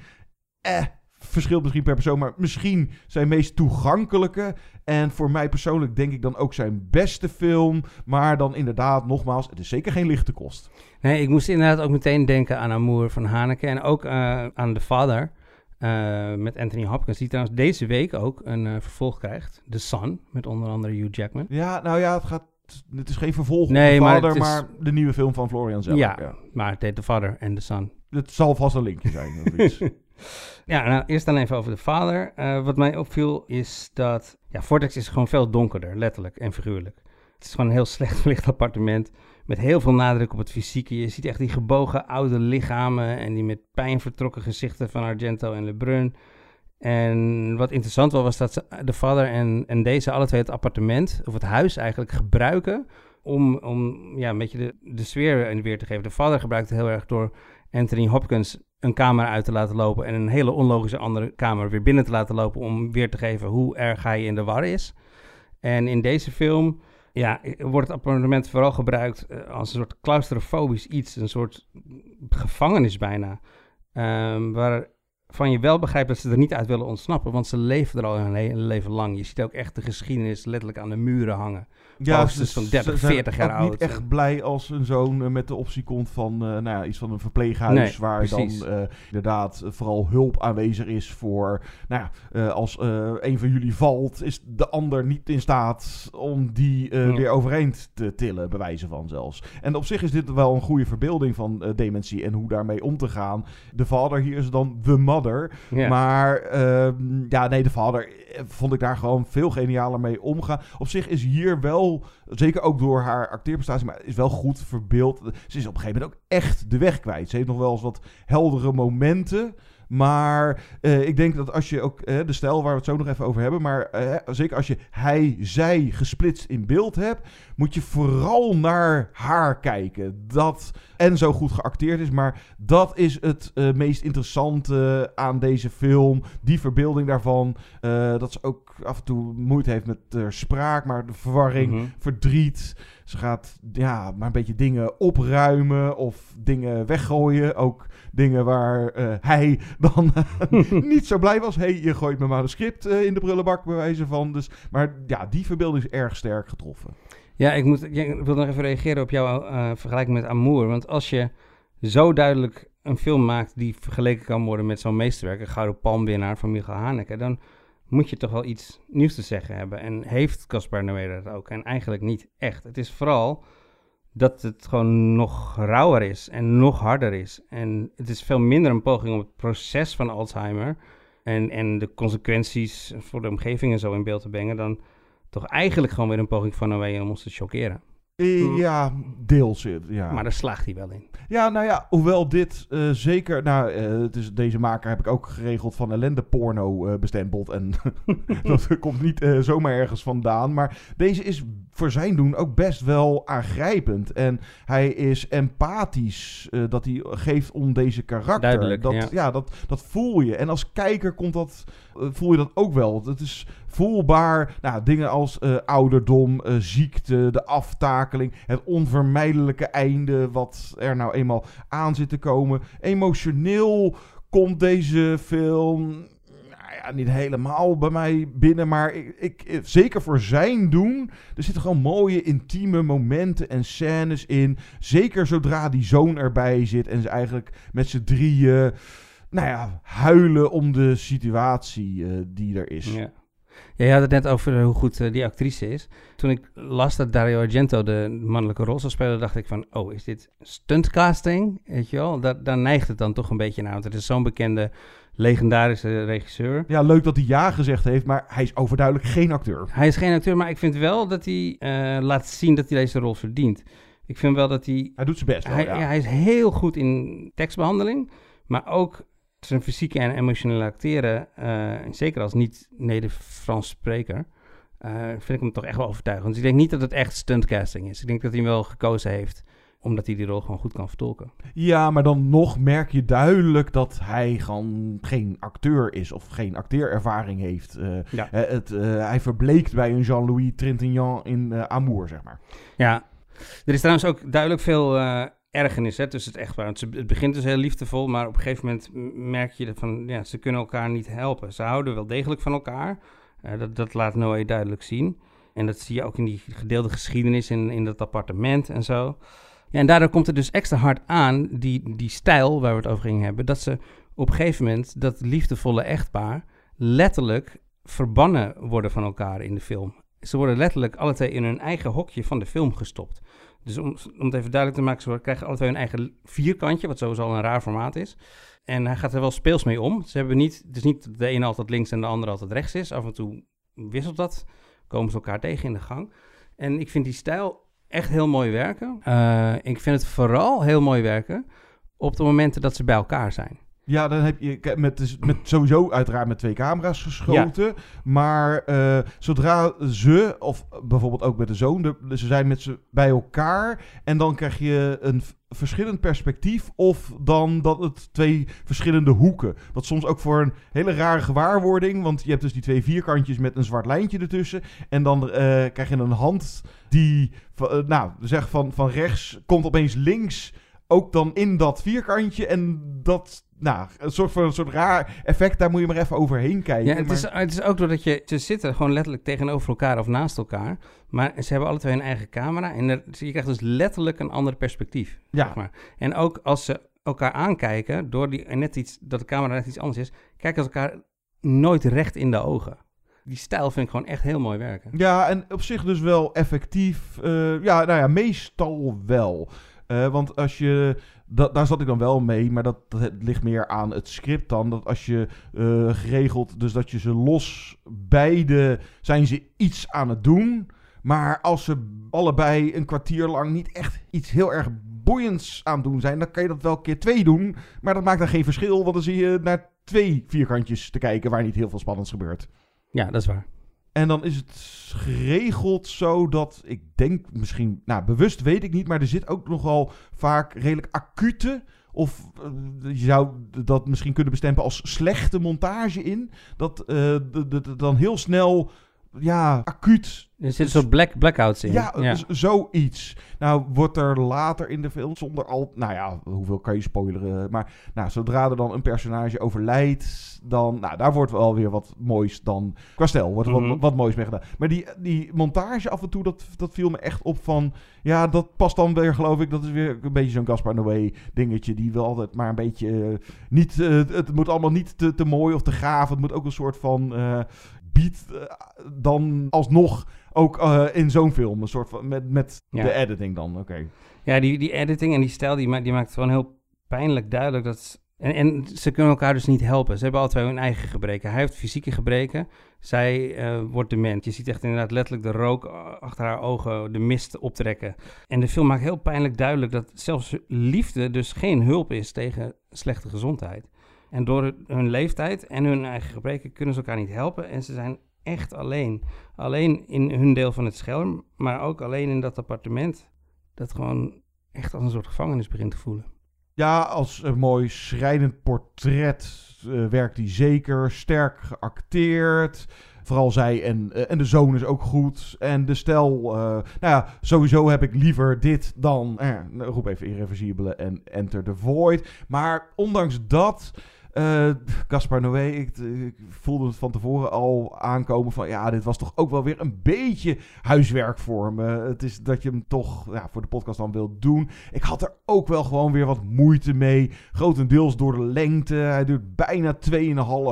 eh, verschilt misschien per persoon, maar misschien zijn meest toegankelijke. En voor mij persoonlijk denk ik dan ook zijn beste film. Maar dan inderdaad, nogmaals, het is zeker geen lichte kost. Nee, ik moest inderdaad ook meteen denken aan Amour van Haneke en ook eh, aan The Father eh, met Anthony Hopkins, die trouwens deze week ook een eh, vervolg krijgt. The Sun, met onder andere Hugh Jackman. Ja, nou ja, het gaat. Het is geen vervolg Nee, op maar Vader, het is- maar de nieuwe film van Florian zelf. Ja, ja. maar het heet The Father en The Son. Het zal vast een linkje zijn. Of iets. Ja, nou, eerst dan even over de vader. Eh, wat mij opviel is dat... Ja, Vortex is gewoon veel donkerder, letterlijk en figuurlijk. Het is gewoon een heel slecht verlicht appartement... met heel veel nadruk op het fysieke. Je ziet echt die gebogen oude lichamen... en die met pijn vertrokken gezichten van Argento en Lebrun. En wat interessant was, was dat de vader en, en deze alle twee het appartement, of het huis eigenlijk, gebruiken om, om ja, een beetje de, de sfeer weer te geven. De vader gebruikt het heel erg door Anthony Hopkins een kamer uit te laten lopen en een hele onlogische andere kamer weer binnen te laten lopen om weer te geven hoe erg hij in de war is. En in deze film ja, wordt het appartement vooral gebruikt eh, als een soort claustrofobisch iets, een soort gevangenis bijna. Um, waarvan je wel begrijpt dat ze er niet uit willen ontsnappen, want ze leven er al hun hele leven lang. Je ziet ook echt de geschiedenis letterlijk aan de muren hangen ja, posters van 30, 40 jaar oud. niet echt blij als een zoon eh, met de optie komt van uh, nou ja, iets van een verpleeghuis. waar precies. dan uh, inderdaad vooral hulp aanwezig is voor. Nou ja, als een van jullie valt, is de ander niet in staat om die weer overeind te tillen, bewijzen van zelfs. En op zich is dit wel een goede verbeelding van dementie en hoe daarmee om te gaan. De vader hier is dan de mother. Maar ehm, ja, nee, de vader vond ik daar gewoon veel genialer mee omgaan. Op zich is hier wel, zeker ook door haar acteerprestatie, maar is wel goed verbeeld. Ze is op een gegeven moment ook echt de weg kwijt. Ze heeft nog wel eens wat heldere momenten. Maar uh, ik denk dat als je ook uh, de stijl waar we het zo nog even over hebben, maar uh, zeker als je hij, zij gesplitst in beeld hebt, moet je vooral naar haar kijken. Dat en zo goed geacteerd is, maar dat is het meest interessante aan deze film. Die verbeelding daarvan. dat ze ook af en toe moeite heeft met spraak, maar de verwarring, mm -hmm. verdriet. Ze gaat ja, maar een beetje dingen opruimen of dingen weggooien. Ook dingen waar uh, hij dan niet zo blij was. hey, je gooit mijn manuscript uh, in de prullenbak, bij wijze van. Dus, maar ja, die verbeelding is erg sterk getroffen. Ja, ik, moet, ik wil nog even reageren op jouw uh, vergelijking met Amour. Want als je zo duidelijk een film maakt die vergeleken kan worden met zo'n meesterwerk, een Gouden Palmwinnaar van Michael Haneke, dan moet je toch wel iets nieuws te zeggen hebben. En heeft Caspar Noé dat ook? En eigenlijk niet echt. Het is vooral dat het gewoon nog rauwer is en nog harder is. En het is veel minder een poging om het proces van Alzheimer en, en de consequenties voor de omgeving en zo in beeld te brengen, dan toch eigenlijk gewoon weer een poging van Noé om ons te chockeren. Eh, ja, deels. Ja. Maar daar slaagt hij wel in. Ja, nou ja, hoewel dit uh, zeker... Nou, uh, het is, deze maker heb ik ook geregeld van ellende porno uh, bestempeld. En dat komt niet zomaar ergens vandaan. Maar deze is voor zijn doen ook best wel aangrijpend. En hij is empathisch dat hij geeft om deze karakter. Duidelijk, dat, ja. ja. dat, dat voel je. En als kijker komt dat, voel je dat ook wel. Het is voelbaar. Nou, dingen als uh, ouderdom, uh, ziekte, de aftakeling, het onvermijdelijke einde, wat er nou eenmaal aan zit te komen. Emotioneel komt deze film nou ja, niet helemaal bij mij binnen, maar ik, ik, zeker voor zijn doen. Er zitten gewoon mooie intieme momenten en scènes in. Zeker zodra die zoon erbij zit en ze eigenlijk met z'n drieën, nou ja, huilen om de situatie die er is. Ja, je had het net over hoe goed uh, die actrice is. Toen ik las dat Dario Argento de mannelijke rol zou spelen, dacht ik van, oh, is dit stuntcasting? Weet je wel, da daar neigt het dan toch een beetje naar. Want het is zo'n bekende, legendarische regisseur. Ja, leuk dat hij ja gezegd heeft, maar hij is overduidelijk geen acteur. Hij is geen acteur, maar ik vind wel dat hij uh, laat zien dat hij deze rol verdient. Ik vind wel dat hij... Hij doet zijn best wel, hij, ja. ja. Hij is heel goed in tekstbehandeling, maar ook zijn fysieke en emotionele acteren, uh, zeker als niet-Neder-Frans spreker, uh, vind ik hem toch echt wel overtuigend. Dus ik denk niet dat het echt stuntcasting is. Ik denk dat hij hem wel gekozen heeft omdat hij die rol gewoon goed kan vertolken. Ja, maar dan nog merk je duidelijk dat hij gewoon geen acteur is of geen acteerervaring heeft. Uh, ja. het, hij verbleekt bij een Jean-Louis Trintignant in Amour, zeg maar. Ja, er is trouwens ook duidelijk veel ergernis hè, tussen het echtpaar. Het, het begint dus heel liefdevol, maar op een gegeven moment merk je van, ja, ze kunnen elkaar niet helpen. Ze houden wel degelijk van elkaar. Uh, dat, dat laat Noé duidelijk zien. En dat zie je ook in die gedeelde geschiedenis in, in dat appartement en zo. Ja, en daardoor komt het dus extra hard aan, die, die stijl waar we het over gingen hebben, dat ze op een gegeven moment, dat liefdevolle echtpaar, letterlijk verbannen worden van elkaar in de film. Ze worden letterlijk alle twee in hun eigen hokje van de film gestopt. Dus om, om het even duidelijk te maken, ze krijgen alle twee hun eigen vierkantje, wat sowieso al een raar formaat is. En hij gaat er wel speels mee om. Ze hebben niet, het is niet dat de ene altijd links en de andere altijd rechts is. Af en toe wisselt dat, komen ze elkaar tegen in de gang. En ik vind die stijl echt heel mooi werken. Uh, ik vind het vooral heel mooi werken op de momenten dat ze bij elkaar zijn. Ja, dan heb je met, dus met sowieso uiteraard met twee camera's geschoten. Maar eh, zodra ze, of bijvoorbeeld ook met de zoon, de, ze zijn met ze bij elkaar. En dan krijg je een verschillend perspectief. Of dan dat het twee verschillende hoeken. Wat soms ook voor een hele rare gewaarwording. Want je hebt dus die twee vierkantjes met een zwart lijntje ertussen. En dan eh, krijg je een hand die, eh, nou, zeg van, van rechts komt opeens links ook dan in dat vierkantje. En dat, nou, een soort van een soort raar effect, daar moet je maar even overheen kijken. Ja, het, maar- is, het is ook doordat je... Ze zitten gewoon letterlijk tegenover elkaar of naast elkaar. Maar ze hebben alle twee een eigen camera. En er- je krijgt dus letterlijk een ander perspectief. Ja. Zeg maar. En ook als ze elkaar aankijken, door die, en net iets, dat de camera net iets anders is... kijken ze elkaar nooit recht in de ogen. Die stijl vind ik gewoon echt heel mooi werken. Ja, en op zich dus wel effectief. eh, ja, nou ja, meestal wel. Eh, want als je. Daar zat ik dan wel mee, maar dat, dat ligt meer aan het script dan. Dat als je eh, geregeld, dus dat je ze los, beide zijn ze iets aan het doen. Maar als ze allebei een kwartier lang niet echt iets heel erg boeiends aan het doen zijn, dan kan je dat wel keer twee doen. Maar dat maakt dan geen verschil, want dan zie je naar twee vierkantjes te kijken waar niet heel veel spannends gebeurt. Ja, dat is waar. En dan is het geregeld zo dat ik denk misschien, nou bewust weet ik niet, maar er zit ook nogal vaak redelijk acute. Of eh, je zou dat misschien kunnen bestempelen als slechte montage in. Dat de- dan heel snel, ja, acuut. Er zitten zo black, blackouts in. Ja, zoiets. Nou, wordt er later in de film zonder al... Nou ja, hoeveel kan je spoileren? Maar nou, zodra er dan een personage overlijdt, dan... Nou, daar wordt wel weer wat moois dan... Qua stijl wordt er Mhm. wat, wat moois mee gedaan. Maar die, die montage af en toe, dat, dat viel me echt op van... Ja, dat past dan weer, geloof ik. Dat is weer een beetje zo'n Gaspar Noé dingetje. Die wil altijd maar een beetje... eh, niet, eh, het moet allemaal niet te, te mooi of te gaaf. Het moet ook een soort van... eh eh, dan alsnog ook eh, in zo'n film. Een soort van... Met, met Ja. de editing dan, oké. Ja, die, die editing en die stijl, die, ma- die maakt gewoon heel pijnlijk duidelijk dat... En, en ze kunnen elkaar dus niet helpen. Ze hebben alle twee hun eigen gebreken. Hij heeft fysieke gebreken. Zij eh, wordt dement. Je ziet echt inderdaad letterlijk de rook achter haar ogen, de mist optrekken. En de film maakt heel pijnlijk duidelijk dat zelfs liefde dus geen hulp is tegen slechte gezondheid. En door hun leeftijd en hun eigen gebreken kunnen ze elkaar niet helpen. En ze zijn echt alleen. Alleen in hun deel van het scherm, maar ook alleen in dat appartement. Dat gewoon echt als een soort gevangenis begint te voelen. Ja, als een mooi schrijnend portret eh, werkt hij zeker. Sterk geacteerd. Vooral zij en, eh, en de zoon is ook goed. En de stel, eh, nou ja, sowieso heb ik liever dit dan, roep even Irreversibele en Enter the Void. Maar ondanks dat, eh Gaspar Noé, ik, voelde het van tevoren al aankomen van, ja, dit was toch ook wel weer een beetje huiswerk voor me. Het is dat je hem toch ja, voor de podcast dan wilt doen. Ik had er ook wel gewoon weer wat moeite mee. Grotendeels door de lengte. Hij duurt bijna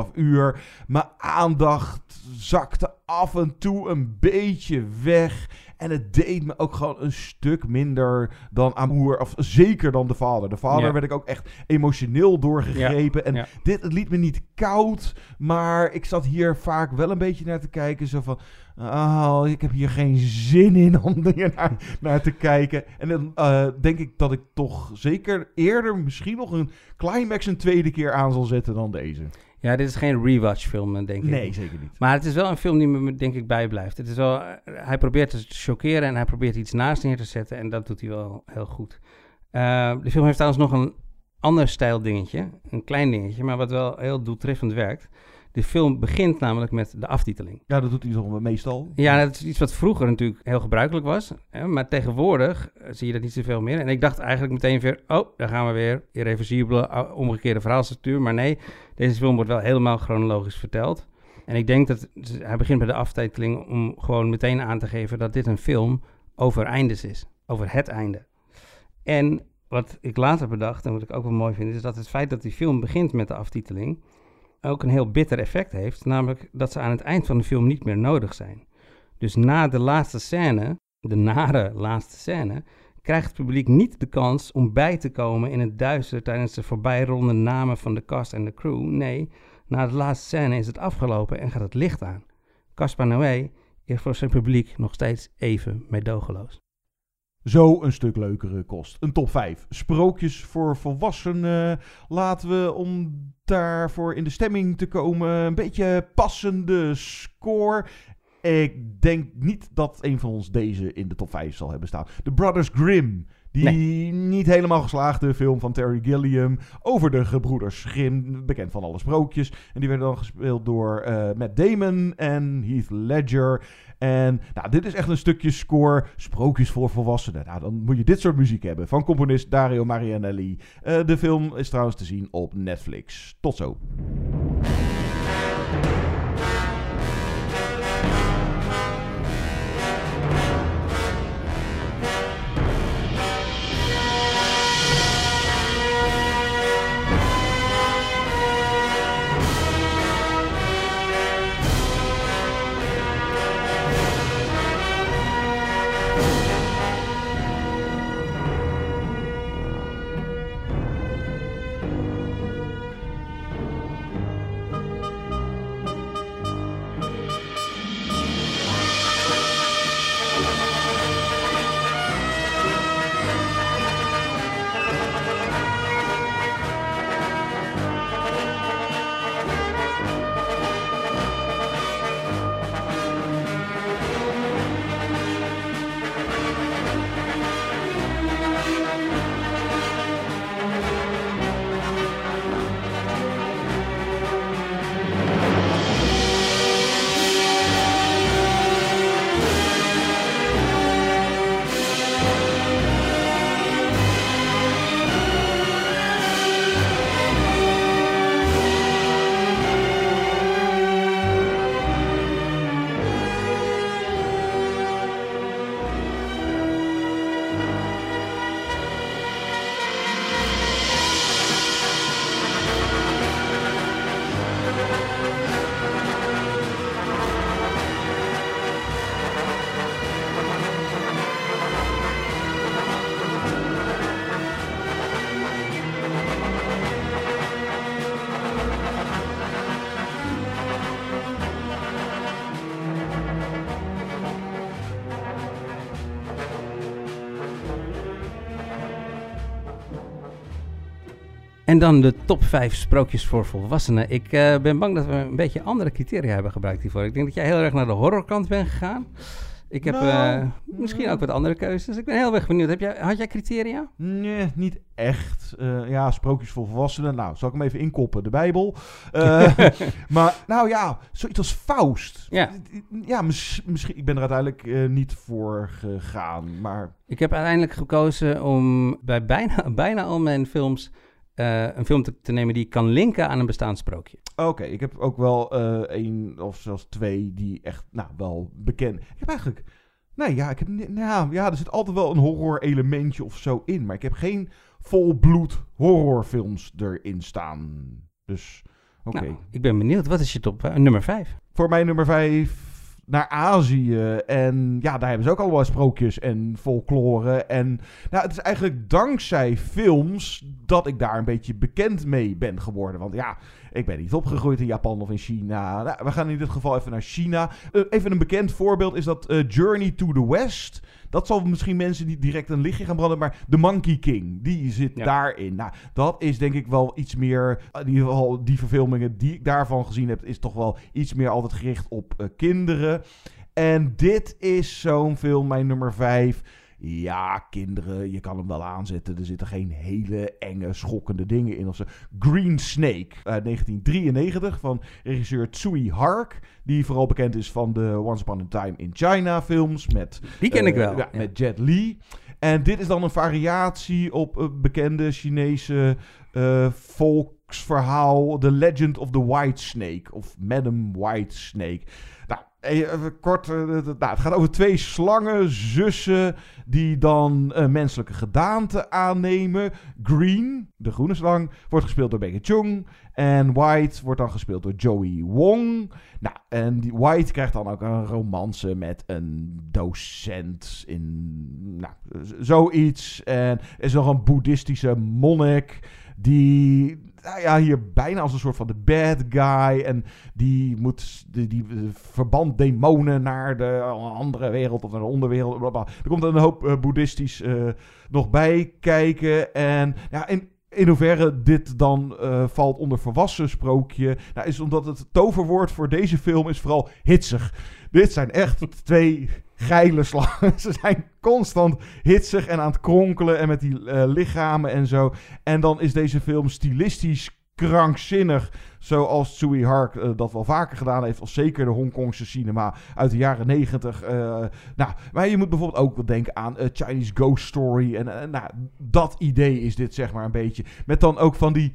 2,5 uur. Mijn aandacht zakte af en toe een beetje weg. En het deed me ook gewoon een stuk minder dan Amour. Of zeker dan de vader. De vader Ja. werd ik ook echt emotioneel doorgegrepen. En ja. dit het liet me niet koud. Maar ik zat hier vaak wel een beetje naar te kijken. Zo van. Oh, ik heb hier geen zin in om hier naar, naar te kijken. En dan eh, denk ik dat ik toch zeker eerder misschien nog een climax een tweede keer aan zal zetten dan deze. Ja, dit is geen rewatch film, eh, denk ik. Nee, zeker niet. Maar het is wel een film die me, denk ik, bijblijft. Het is wel, eh, hij probeert te chockeren en hij probeert iets naast neer te zetten. En dat doet hij wel heel goed. Eh, de film heeft trouwens nog een ander stijl dingetje. Een klein dingetje, maar wat wel heel doeltreffend werkt. De film begint namelijk met de aftiteling. Ja, dat doet hij toch meestal. Ja, dat is iets wat vroeger natuurlijk heel gebruikelijk was. Hè, maar tegenwoordig zie je dat niet zoveel meer. En ik dacht eigenlijk meteen weer, oh, daar gaan we weer. Irreversibele, omgekeerde verhaalstructuur. Maar nee, deze film wordt wel helemaal chronologisch verteld. En ik denk dat hij begint bij de aftiteling om gewoon meteen aan te geven dat dit een film over eindes is. Over het einde. En wat ik later bedacht, en wat ik ook wel mooi vind, is dat het feit dat die film begint met de aftiteling ook een heel bitter effect heeft. Namelijk dat ze aan het eind van de film niet meer nodig zijn. Dus na de laatste scène, de nare laatste scène, krijgt het publiek niet de kans om bij te komen in het duister tijdens de voorbijronde namen van de cast en de crew. Nee, na de laatste scène is het afgelopen en gaat het licht aan. Caspar Noé is voor zijn publiek nog steeds even meedogenloos. zo een stuk leukere kost. Een top 5. Sprookjes voor volwassenen. Laten we om daarvoor in de stemming te komen. Een beetje passende score. Ik denk niet dat een van ons deze in de top 5 zal hebben staan. The Brothers Grimm. Die niet helemaal geslaagde film van Terry Gilliam over de gebroeders Grimm, bekend van alle sprookjes. En die werden dan gespeeld door uh, Matt Damon en Heath Ledger. En nou, dit is echt een stukje score, sprookjes voor volwassenen. Nou, dan moet je dit soort muziek hebben van componist Dario Marianelli. Uh, de film is trouwens te zien op Netflix. Tot zo. En dan de top 5 sprookjes voor volwassenen. Ik uh, ben bang dat we een beetje andere criteria hebben gebruikt hiervoor. Ik denk dat jij heel erg naar de horrorkant bent gegaan. Ik heb nou, uh, misschien ook wat andere keuzes. Ik ben heel erg benieuwd. Heb jij, had jij criteria? Nee, niet echt. Uh, ja, sprookjes voor volwassenen. Nou, zal ik hem even inkoppen? De Bijbel. maar nou ja, zoiets als Faust. Ja, ja mis, misschien. Ik ben er uiteindelijk niet voor gegaan. Maar... Ik heb uiteindelijk gekozen om bij bijna, bijna al mijn films uh, een film te, te, nemen die kan linken aan een bestaand sprookje. Oké, ik heb ook wel uh, één of zelfs twee die echt nou, wel bekend. Ik heb eigenlijk. Nee, ja, ik heb, nou, ja, er zit altijd wel een horror elementje of zo in. Maar ik heb geen volbloed horrorfilms erin staan. Dus, oké. Nou, ik ben benieuwd. Wat is je top uh, nummer 5? Voor mij nummer 5 naar Azië. En ja, daar hebben ze ook allemaal sprookjes en folklore. En nou, het is eigenlijk dankzij films dat ik daar een beetje bekend mee ben geworden. Want ja, ik ben niet opgegroeid in Japan of in China. Nou, we gaan in dit geval even naar China. Uh, even een bekend voorbeeld is dat uh, Journey to the West. Dat zal misschien mensen niet direct een lichtje gaan branden. Maar The Monkey King, die zit daarin. Nou, dat is denk ik wel iets meer. In ieder geval, die verfilmingen die ik daarvan gezien heb, is toch wel iets meer altijd gericht op uh, kinderen. En dit is zo'n film, mijn nummer 5 ja, kinderen, je kan hem wel aanzetten. Er zitten geen hele enge, schokkende dingen in. Of zo. Green Snake uit 1993 van regisseur Tsui Hark. Die vooral bekend is van de Once Upon a Time in China films. Met, die ken ik uh, wel. Ja, met Jet Li. En dit is dan een variatie op een bekende Chinese uh, volksverhaal. The Legend of the White Snake. Of Madam White Snake. Even kort, uh, nou, het gaat over twee slangen, zussen, die dan uh, menselijke gedaante aannemen. Green, de groene slang, wordt gespeeld door Becky Chung. En White wordt dan gespeeld door Joey Wong. Nou, en die White krijgt dan ook een romance met een docent in, nou, zoiets. En is nog een boeddhistische monnik die nou ja, hier bijna als een soort van de bad guy. En die moet die, eh, verband demonen naar de andere wereld of naar de onderwereld. Er komt een hoop eh, boeddhistisch eh, nog bij kijken. En ja, in hoeverre dit dan eh, valt onder volwassen sprookje, nou, is omdat het toverwoord voor deze film is vooral hitsig. Dit zijn echt twee geile slangen. Ze zijn constant hitsig en aan het kronkelen en met die eh, lichamen en zo. En dan is deze film stilistisch krankzinnig. Zoals Tsui Hark eh, dat wel vaker gedaan heeft. Of zeker de Hongkongse cinema uit de jaren negentig. eh, nou, maar je moet bijvoorbeeld ook wel denken aan eh, Chinese Ghost Story. En nou, dat idee is dit zeg maar een beetje. Met dan ook van die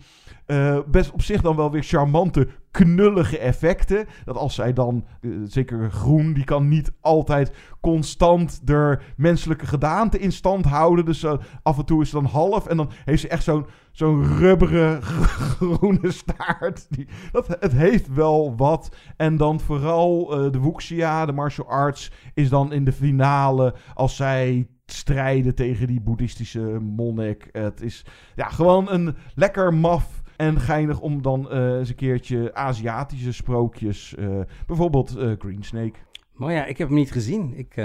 best op zich dan wel weer charmante, knullige effecten. Dat als zij dan, zeker groen, die kan niet altijd constant de menselijke gedaante in stand houden. Dus af en toe is ze dan half en dan heeft ze echt zo'n zo'n rubberen groene staart. Die, dat, het heeft wel wat. En dan vooral eh, de Wuxia, de martial arts, is dan in de finale als zij strijden tegen die boeddhistische monnik. Het is ja, gewoon een lekker maf en geinig om dan eh, eens een keertje Aziatische sprookjes, eh, bijvoorbeeld eh, Green Snake. Maar ja, ik heb hem niet gezien. Ik,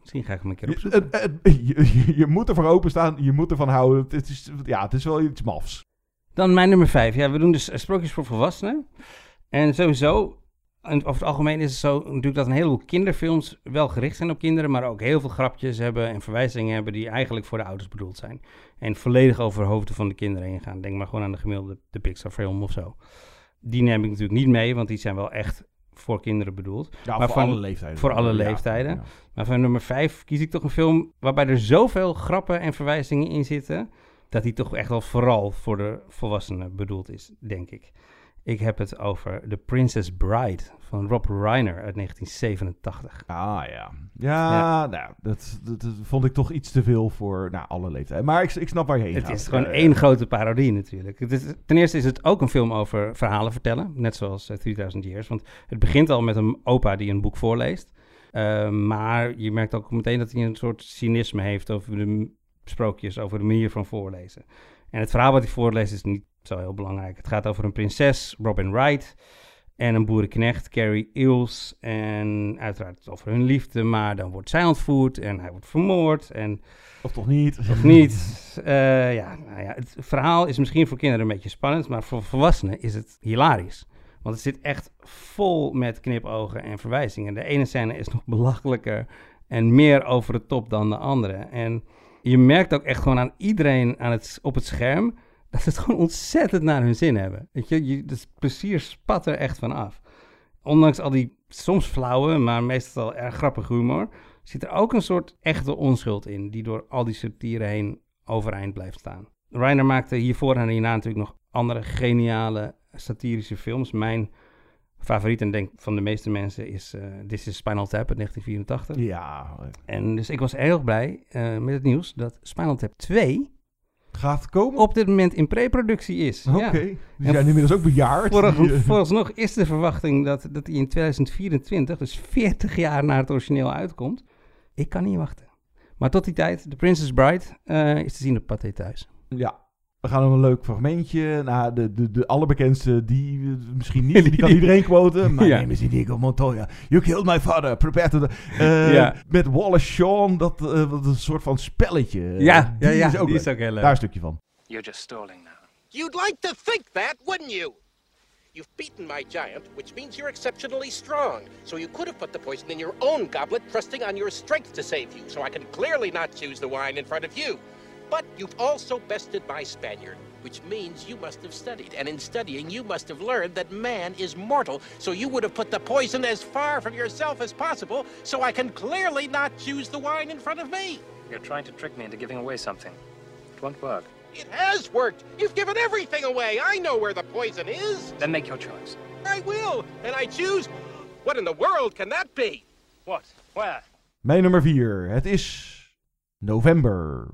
misschien ga ik hem een keer Je, opzoeken. het- je, je moet ervoor openstaan, je moet ervan houden. Het is, ja, het is wel iets mafs. Dan mijn nummer vijf. Ja, we doen dus sprookjes voor volwassenen. En sowieso, en over het algemeen is het zo natuurlijk dat een heleboel kinderfilms wel gericht zijn op kinderen, maar ook heel veel grapjes hebben en verwijzingen hebben die eigenlijk voor de ouders bedoeld zijn. En volledig over de hoofden van de kinderen heen gaan. Denk maar gewoon aan de gemiddelde de Pixar film of zo. Die neem ik natuurlijk niet mee, want die zijn wel echt voor kinderen bedoeld. Ja, Maar voor van- alle leeftijden. Voor alle Ja, leeftijden. ja. Maar van nummer vijf kies ik toch een film waarbij er zoveel grappen en verwijzingen in zitten, dat die toch echt wel vooral voor de volwassenen bedoeld is, denk ik. Ik heb het over The Princess Bride van Rob Reiner uit 1987. Ah ja. Ja, Nou, dat, dat, dat vond ik toch iets te veel voor nou, alle leeftijden. Maar ik, ik snap waar je heen Het gaat. is gewoon ja. één grote parodie natuurlijk. Het is, ten eerste is het ook een film over verhalen vertellen, net zoals eh, 3000 Years. Want het begint al met een opa die een boek voorleest. Uh, maar je merkt ook meteen dat hij een soort cynisme heeft over de sprookjes, over de manier van voorlezen. En het verhaal wat hij voorleest is niet zo heel belangrijk. Het gaat over een prinses, Robin Wright, en een boerenknecht, Carrie Eels. En uiteraard over hun liefde, maar dan wordt zij ontvoerd en hij wordt vermoord. En Of toch niet? of niet. Eh, ja, nou ja, het verhaal is misschien voor kinderen een beetje spannend, maar voor volwassenen is het hilarisch. Want het zit echt vol met knipogen en verwijzingen. De ene scène is nog belachelijker en meer over de top dan de andere. En je merkt ook echt gewoon aan iedereen aan het, op het scherm dat ze het gewoon ontzettend naar hun zin hebben. Weet je, je plezier spat er echt van af. Ondanks al die soms flauwe, maar meestal erg grappige humor, zit er ook een soort echte onschuld in, die door al die satire heen overeind blijft staan. Reiner maakte hiervoor en hierna natuurlijk nog andere geniale satirische films. Mijn favoriet, en denk van de meeste mensen, is eh This is Spinal Tap uit 1984. Ja. En dus ik was erg blij eh, met het nieuws dat Spinal Tap 2 Gaat komen? op dit moment in preproductie is. Oké. Ja. Die zijn inmiddels ook bejaard. Die, eh, vooralsnog is de verwachting dat, dat in 2024, dus 40 jaar na het origineel uitkomt. Ik kan niet wachten. Maar tot die tijd, The Princess Bride is te zien op Pathé Thuis. Ja. We gaan nog een leuk fragmentje. Nou, de, de, de allerbekendste, die eh, misschien niet, die kan iedereen quoten. My Ja. name is Inigo Montoya. You killed my father. Prepare to... Eh, Ja. Met Wallace Shawn, dat, eh, wat een soort van spelletje. Ja, Die ja, ja, is ook die is leuk. ook heel leuk. Daar een stukje van. You're just stalling now. You'd like to think that, wouldn't you? You've beaten my giant, which means you're exceptionally strong. So you could have put the poison in your own goblet, trusting on your strength to save you. So I can clearly not choose the wine in front of you. But you've also bested my Spaniard, which means you must have studied. And in studying, you must have learned that man is mortal. So you would have put the poison as far from yourself as possible. So I can clearly not choose the wine in front of me. You're trying to trick me into giving away something. It won't work. It has worked. You've given everything away. I know where the poison is. Then make your choice. I will. And I choose. What in the world can that be? What? Where? Mijn nummer 4. Het is november.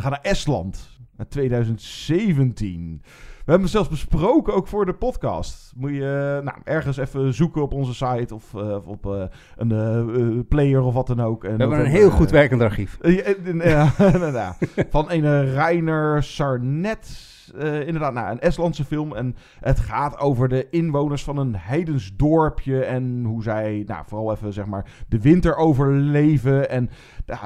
We gaan naar Estland. Naar 2017. We hebben het zelfs besproken, ook voor de podcast. Moet je eh, nou, ergens even zoeken op onze site of eh, of op eh, een player of wat dan ook. En We hebben een heel goed werkend archief. ja. Van een Reiner Sarnet. Eh, inderdaad nou, een Estlandse film. En het gaat over de inwoners van een heidens dorpje. En hoe zij nou, vooral even zeg maar, de winter overleven. En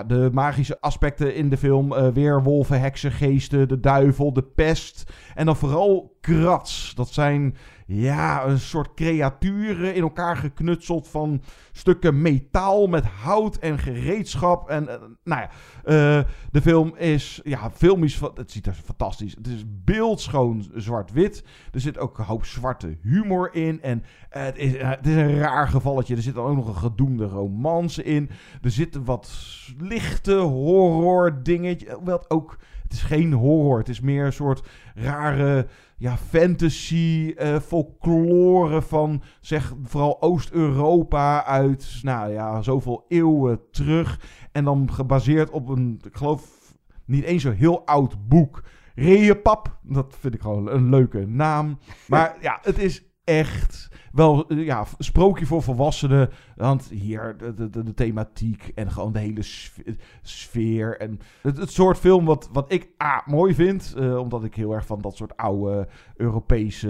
de magische aspecten in de film. eh, weerwolven, heksen, geesten, de duivel, de pest. En dan vooral krats. Dat zijn ja, een soort creaturen in elkaar geknutseld van stukken metaal met hout en gereedschap. En eh, nou ja, eh, de film is ja, filmisch, het ziet er fantastisch. Het is beeldschoon zwart-wit. Er zit ook een hoop zwarte humor in. En het, is, eh, het is een raar gevalletje. Er zit dan ook nog een gedoemde romance in. Er zitten wat lichte horror dingetje. Wel ook, het is geen horror. Het is meer een soort rare ja, fantasy, eh, folklore van zeg vooral Oost-Europa uit, nou ja, zoveel eeuwen terug. En dan gebaseerd op een, ik geloof, niet eens zo heel oud boek. Reepap, dat vind ik gewoon een leuke naam. Maar ja, het is echt wel eh, ja, sprookje voor volwassenen. Want hier de, de, de, thematiek en gewoon de hele sf- sfeer. En het, het soort film wat, wat ik A, mooi vind. eh, omdat ik heel erg van dat soort oude Europese,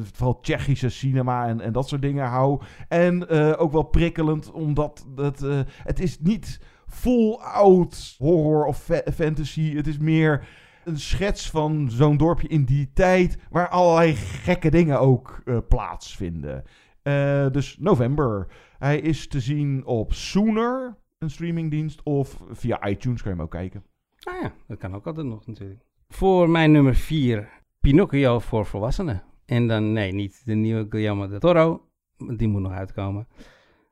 eh, vooral Tsjechische cinema en, en dat soort dingen hou. En ook wel prikkelend, omdat het, het is niet full out horror of fa- fantasy. Het is meer een schets van zo'n dorpje in die tijd, waar allerlei gekke dingen ook eh, plaatsvinden. Eh, dus november. Hij is te zien op Sooner, een streamingdienst, of via iTunes kan je hem ook kijken. Ah ja, dat kan ook altijd nog natuurlijk. Voor mijn nummer 4, Pinocchio voor volwassenen. En dan, nee, niet de nieuwe Guillermo del Toro, die moet nog uitkomen.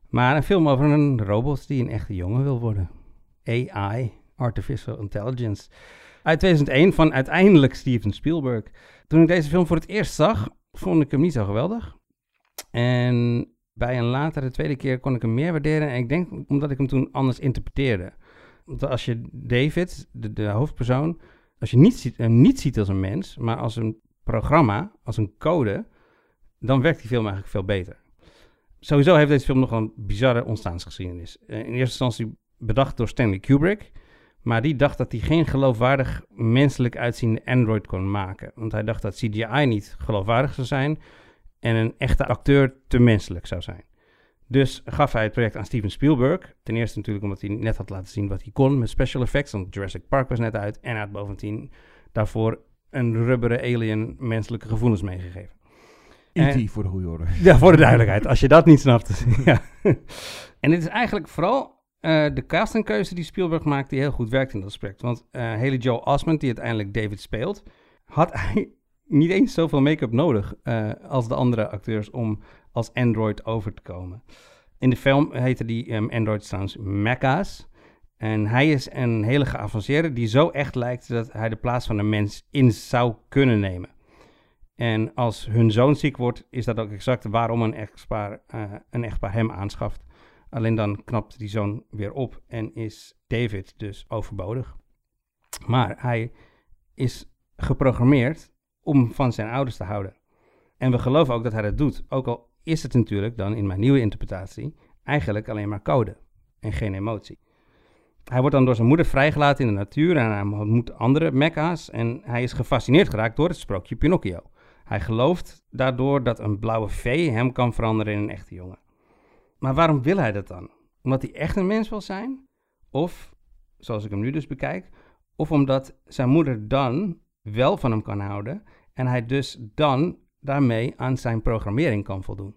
Maar een film over een robot die een echte jongen wil worden. AI, Artificial Intelligence. Uit 2001 van uiteindelijk Steven Spielberg. Toen ik deze film voor het eerst zag, vond ik hem niet zo geweldig. En bij een latere tweede keer kon ik hem meer waarderen. En ik denk omdat ik hem toen anders interpreteerde. Want als je David, de, hoofdpersoon, als je niet ziet, hem niet ziet als een mens, maar als een programma, als een code, dan werkt die film eigenlijk veel beter. Sowieso heeft deze film nog een bizarre ontstaansgeschiedenis. In eerste instantie bedacht door Stanley Kubrick, maar die dacht dat hij geen geloofwaardig menselijk uitziende android kon maken. Want hij dacht dat CGI niet geloofwaardig zou zijn en een echte acteur te menselijk zou zijn. Dus gaf hij het project aan Steven Spielberg. Ten eerste natuurlijk omdat hij net had laten zien wat hij kon met special effects. Want Jurassic Park was net uit. En hij had bovendien daarvoor een rubberen alien menselijke gevoelens meegegeven. E.T. En- voor de goede orde. Ja, voor de duidelijkheid. Als je dat niet snapt. ja. En dit is eigenlijk vooral eh, de castingkeuze die Spielberg maakt die heel goed werkt in dat aspect. Want eh Haley Joel Osment, die uiteindelijk David speelt, had hij niet eens zoveel make-up nodig eh, als de andere acteurs om als android over te komen. In de film heette die um, androids trouwens. En hij is een hele geavanceerde die zo echt lijkt dat hij de plaats van een mens in zou kunnen nemen. En als hun zoon ziek wordt, is dat ook exact waarom een echtpaar, eh, een echtpaar hem aanschaft. Alleen dan knapt die zoon weer op en is David dus overbodig. Maar hij is geprogrammeerd om van zijn ouders te houden. En we geloven ook dat hij dat doet. Ook al is het natuurlijk dan in mijn nieuwe interpretatie eigenlijk alleen maar code en geen emotie. Hij wordt dan door zijn moeder vrijgelaten in de natuur en hij ontmoet andere mekka's en hij is gefascineerd geraakt door het sprookje Pinocchio. Hij gelooft daardoor dat een blauwe vee hem kan veranderen in een echte jongen. Maar waarom wil hij dat dan? Omdat hij echt een mens wil zijn? Of, zoals ik hem nu dus bekijk, of omdat zijn moeder dan wel van hem kan houden en hij dus dan daarmee aan zijn programmering kan voldoen.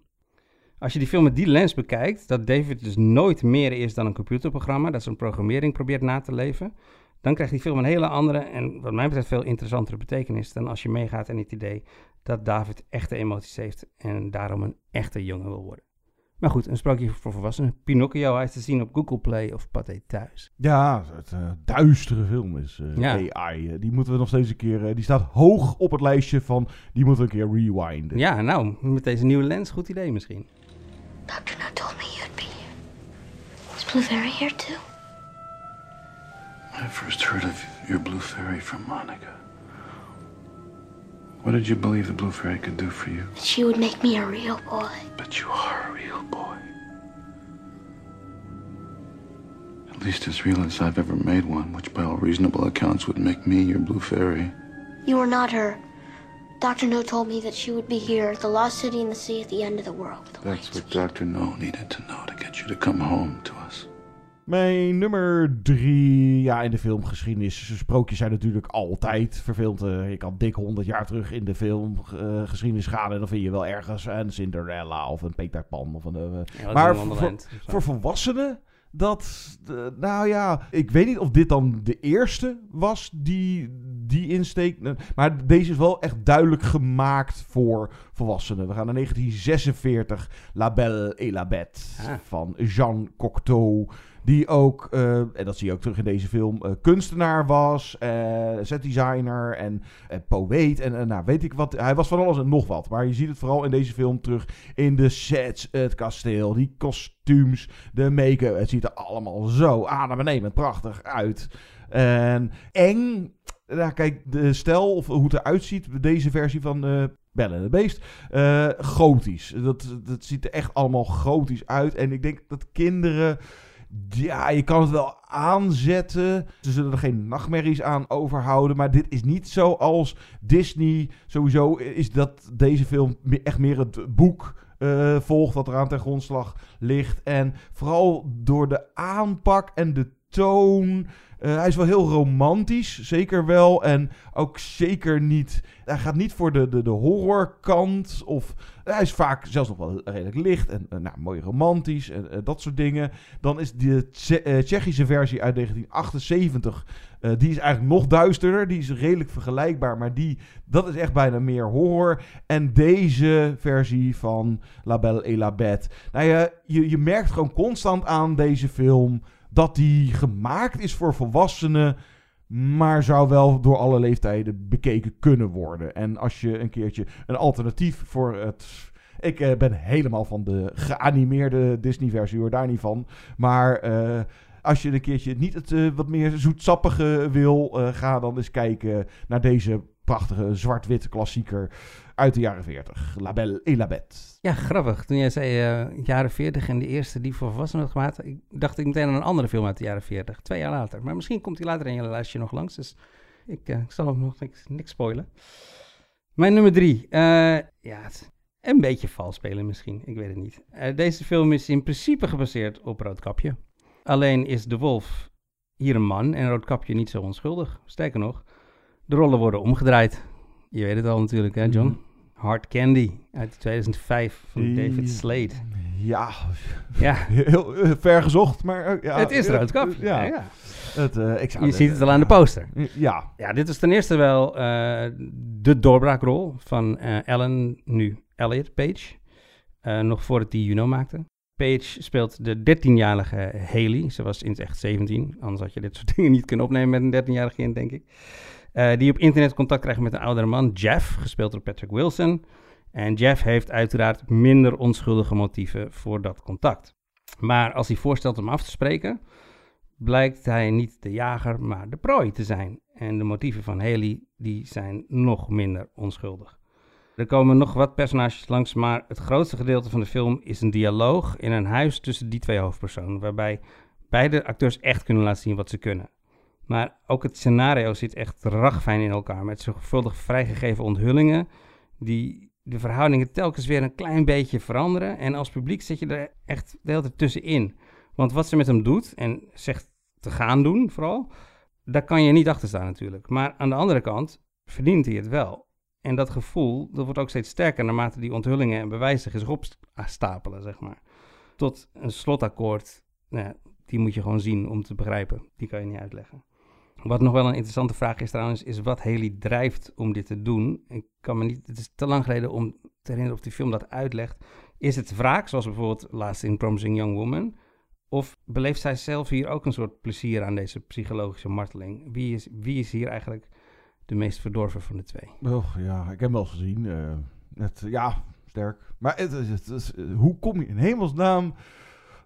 Als je die film met die lens bekijkt, dat David dus nooit meer is dan een computerprogramma dat zijn programmering probeert na te leven, dan krijgt die film een hele andere en wat mij betreft veel interessantere betekenis dan als je meegaat in het idee dat David echte emoties heeft en daarom een echte jongen wil worden. Maar goed, een sprookje voor volwassenen. Pinocchio, hij is te zien op Google Play of Pathé Thuis. Ja, het eh, duistere film is eh, Ja. AI. Eh, die moeten we nog steeds een keer... eh, die staat hoog op het lijstje van... Die moeten we een keer rewinden. Ja, nou, met deze nieuwe lens, goed idee misschien. Doctor No told me you'd be here. Is Blue Fairy here too? I first heard of your blue fairy from Monica. What did you believe the blue fairy could do for you? She would make me a real boy. But you are a real boy. At least as real as I've ever made one, which by all reasonable accounts would make me your blue fairy. You are not her. Dr. No told me that she would be here, the lost city in the sea at the end of the world. That's what Dr. No needed to know to get you to come home to us. Mijn nummer drie, ja, in de filmgeschiedenis. Sprookjes zijn natuurlijk altijd verfilmd. Eh, je kan dik 100 jaar terug in de filmgeschiedenis gaan en dan vind je wel ergens een Cinderella of een Peter Pan. Of een, eh, Ja, maar voor, volwassenen, dat, eh, nou ja, ik weet niet of dit dan de eerste was die, die insteek. Maar deze is wel echt duidelijk gemaakt voor volwassenen. We gaan naar 1946, La Belle et la Bête Ah. van Jean Cocteau. Die ook, eh, en dat zie je ook terug in deze film, eh, kunstenaar was, eh setdesigner en poëet. En nou, weet ik wat. Hij was van alles en nog wat. Maar je ziet het vooral in deze film terug in de sets, het kasteel, die kostuums, de make-up. Het ziet er allemaal zo adembenemend prachtig uit. En eng. Nou, kijk, de stijl of hoe het eruit ziet, deze versie van eh Belle en de Beest, gotisch. Dat, dat ziet er echt allemaal gotisch uit. En ik denk dat kinderen, ja, je kan het wel aanzetten. Ze zullen er geen nachtmerries aan overhouden. Maar dit is niet zoals Disney. Sowieso is dat deze film echt meer het boek eh, volgt wat eraan ten grondslag ligt. En vooral door de aanpak en de toon. Eh, hij is wel heel romantisch, zeker wel. En ook zeker niet. Hij gaat niet voor de, de, de horrorkant. Of hij is vaak zelfs nog wel redelijk licht. En eh, nou, mooi romantisch. En eh, dat soort dingen. Dan is de Tsje- eh, Tsjechische versie uit 1978. eh, die is eigenlijk nog duisterder. Die is redelijk vergelijkbaar. Maar die, dat is echt bijna meer horror. En deze versie van La Belle et la Bête. Nou ja, je, je merkt gewoon constant aan deze film dat die gemaakt is voor volwassenen, maar zou wel door alle leeftijden bekeken kunnen worden. En als je een keertje een alternatief voor het. Ik eh, ben helemaal van de geanimeerde Disney-versie, hoor daar niet van. Maar eh, als je een keertje niet het eh, wat meer zoetsappige wil, eh, ga dan eens kijken naar deze prachtige zwart-witte klassieker uit de jaren 40. La Belle et la Bête. Ja, grappig. Toen jij zei eh, jaren 40 en de eerste die voor volwassenen had gemaakt, ik, dacht ik meteen aan een andere film uit de jaren 40. Twee jaar later. Maar misschien komt die later in je lijstje nog langs. Dus ik, eh, ik zal ook nog niks, niks spoilen. Mijn nummer drie. eh, ja, een beetje vals spelen misschien. Ik weet het niet. Deze film is in principe gebaseerd op Roodkapje. Alleen is de wolf hier een man en Roodkapje niet zo onschuldig. Sterker nog, de rollen worden omgedraaid. Je weet het al natuurlijk, hè, John? Hard Candy uit 2005 van David Slade. Ja, Ja. heel eh, ver gezocht, maar... eh, ja, Het is eh, Roodkapje, Ja. ja. Het, ik zou Je ziet het al aan de poster. Ja. Ja, dit is ten eerste wel de doorbraakrol van eh, Ellen, nu Elliot Page. Nog voordat hij Juno maakte. Page speelt de 13-jarige Haley. Ze was in het echt 17. Anders had je dit soort dingen niet kunnen opnemen met een 13-jarige kind, denk ik. Eh, die op internet contact krijgt met een oudere man, Jeff, gespeeld door Patrick Wilson. En Jeff heeft uiteraard minder onschuldige motieven voor dat contact. Maar als hij voorstelt om af te spreken, blijkt hij niet de jager, maar de prooi te zijn. En de motieven van Haley, die zijn nog minder onschuldig. Er komen nog wat personages langs, maar het grootste gedeelte van de film is een dialoog in een huis tussen die twee hoofdpersonen, waarbij beide acteurs echt kunnen laten zien wat ze kunnen. Maar ook het scenario zit echt ragfijn in elkaar, met zorgvuldig vrijgegeven onthullingen, die de verhoudingen telkens weer een klein beetje veranderen. En als publiek zit je er echt de hele tijd tussenin. Want wat ze met hem doet, en zegt te gaan doen vooral, daar kan je niet achter staan natuurlijk. Maar aan de andere kant verdient hij het wel. En dat gevoel, dat wordt ook steeds sterker naarmate die onthullingen en bewijzen zich opstapelen, zeg maar. Tot een slotakkoord, nou die moet je gewoon zien om te begrijpen. Die kan je niet uitleggen. Wat nog wel een interessante vraag is trouwens, is wat Haley drijft om dit te doen. Ik kan me niet, het is te lang geleden om te herinneren of die film dat uitlegt. Is het wraak, zoals bijvoorbeeld laatst in Promising Young Woman? Of beleeft zij zelf hier ook een soort plezier aan deze psychologische marteling? Wie is, wie is hier eigenlijk de meest verdorven van de twee? Och, ja, ik heb hem wel gezien. het, ja, sterk. Maar het, het, is- eh, hoe kom je in hemelsnaam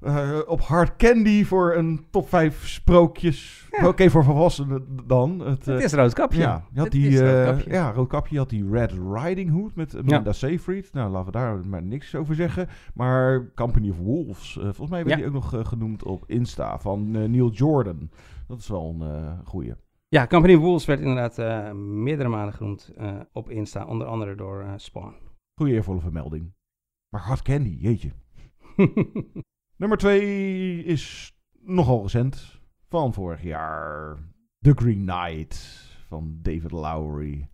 eh, op Hard Candy voor een top 5 sprookjes? Oké, voor volwassenen dan. Het, Het eh, is Roodkapje. Ja, je had Het die, is eh, Roodkapje. ja, Roodkapje had die Red Riding Hood met Amanda Seyfried. Nou, laten we daar maar niks over zeggen. Maar Company of Wolves, eh, volgens mij werd Ja. die ook nog eh, genoemd op Insta van eh, Neil Jordan. Dat is wel een eh goeie. Ja, Company Wolves werd inderdaad eh, meerdere malen genoemd eh, op Insta, onder andere door uh, Spawn. Goeie eervolle vermelding. Maar Hard Candy, jeetje. Nummer 2 is nogal recent, van vorig jaar. The Green Knight van David Lowry.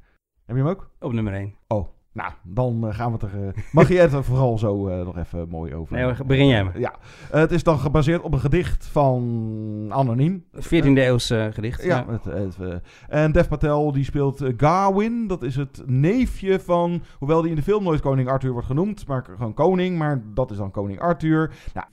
Heb je hem ook? Op nummer 1. Oh, nou, dan uh, gaan we het er... Uh, mag je het er vooral zo uh, nog even mooi over... Nee, begin jij maar. Ja, het is dan gebaseerd op een gedicht van Anoniem. 14e eeuwse gedicht. Ja, ja. Het, het, en Dev Patel die speelt Gawain. Dat is het neefje van... Hoewel die in de film nooit koning Arthur wordt genoemd, maar gewoon koning. Maar dat is dan koning Arthur. Nou...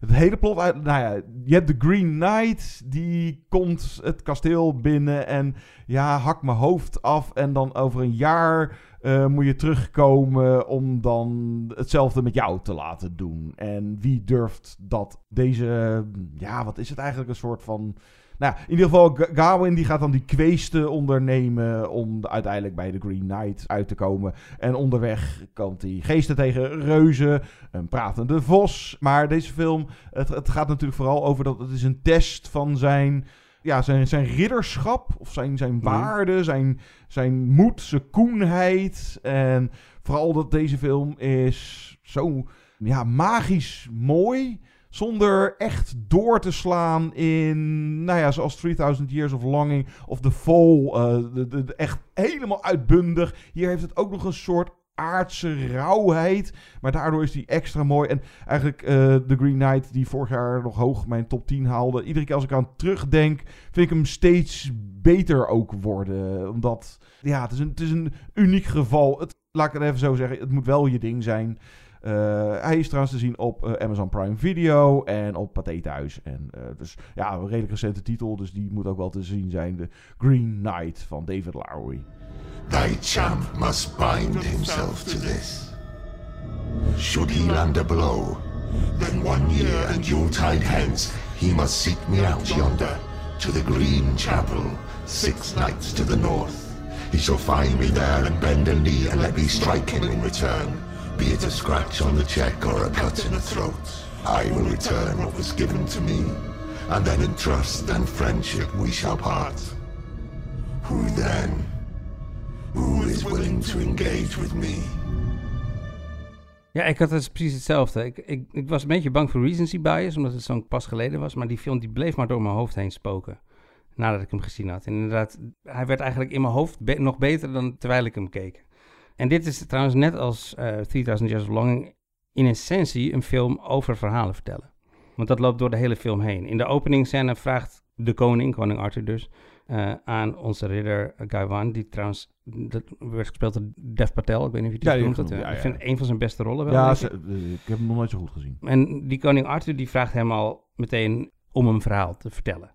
het hele plot uit. Nou ja, je hebt de Green Knight. Die komt het kasteel binnen. En ja, hak mijn hoofd af. En dan over een jaar uh, moet je terugkomen. Om dan hetzelfde met jou te laten doen. En wie durft dat? Deze. Ja, wat is het eigenlijk? Een soort van. Nou, in ieder geval, Gawain die gaat dan die kweesten ondernemen om uiteindelijk bij de Green Knight uit te komen. En onderweg komt hij geesten tegen reuzen, een pratende vos. Maar deze film, het, het gaat natuurlijk vooral over dat het is een test van zijn ja, zijn, zijn ridderschap of zijn, zijn waarde, zijn, zijn moed, zijn koenheid. En vooral dat deze film is zo ja, magisch mooi. Zonder echt door te slaan in, nou ja, zoals 3000 Years of Longing of The Fall. Uh, de, echt helemaal uitbundig. Hier heeft het ook nog een soort aardse rauwheid. Maar daardoor is die extra mooi. En eigenlijk uh, The Green Knight, die vorig jaar nog hoog mijn top 10 haalde. Iedere keer als ik aan terugdenk, vind ik hem steeds beter ook worden. Omdat, ja, het is een, het is een uniek geval. Het, laat ik het even zo zeggen, het moet wel je ding zijn. Uh, hij is trouwens te zien op uh, Amazon Prime Video en op Pathé Thuis. En, uh, dus ja, een redelijk recente titel, dus die moet ook wel te zien zijn. De Green Knight van David Lowery. Thy champ must bind himself to this. Should he land a blow, then one year and Yuletide hence he must seek me out yonder to the Green Chapel, six nights to the north. He shall find me there and bend a knee and let me strike him in return. Be it a scratch on the cheek or a cut in the throat, I will return what was given to me, and then in trust and friendship we shall part. Who then? Who is willing to engage with me? Ja, ik had het precies hetzelfde. Ik, ik, ik was een beetje bang voor recency bias, omdat het zo'n pas geleden was. Maar die film die bleef maar door mijn hoofd heen spoken. Nadat ik hem gezien had. En inderdaad, hij werd eigenlijk in mijn hoofd nog beter dan terwijl ik hem keek. En dit is trouwens net als uh, 3000 Years of Longing in essentie een film over verhalen vertellen. Want dat loopt door de hele film heen. In de openingsscène vraagt de koning, koning Arthur dus, uh, aan onze ridder Gaiwan, die trouwens dat werd gespeeld door Dev Patel. Ik weet niet of je die Ja, die dat. ja, Ik vind het een van zijn beste rollen wel. Ja, ze- eh, ik heb hem nog nooit zo goed gezien. En die koning Arthur die vraagt hem al meteen om een verhaal te vertellen.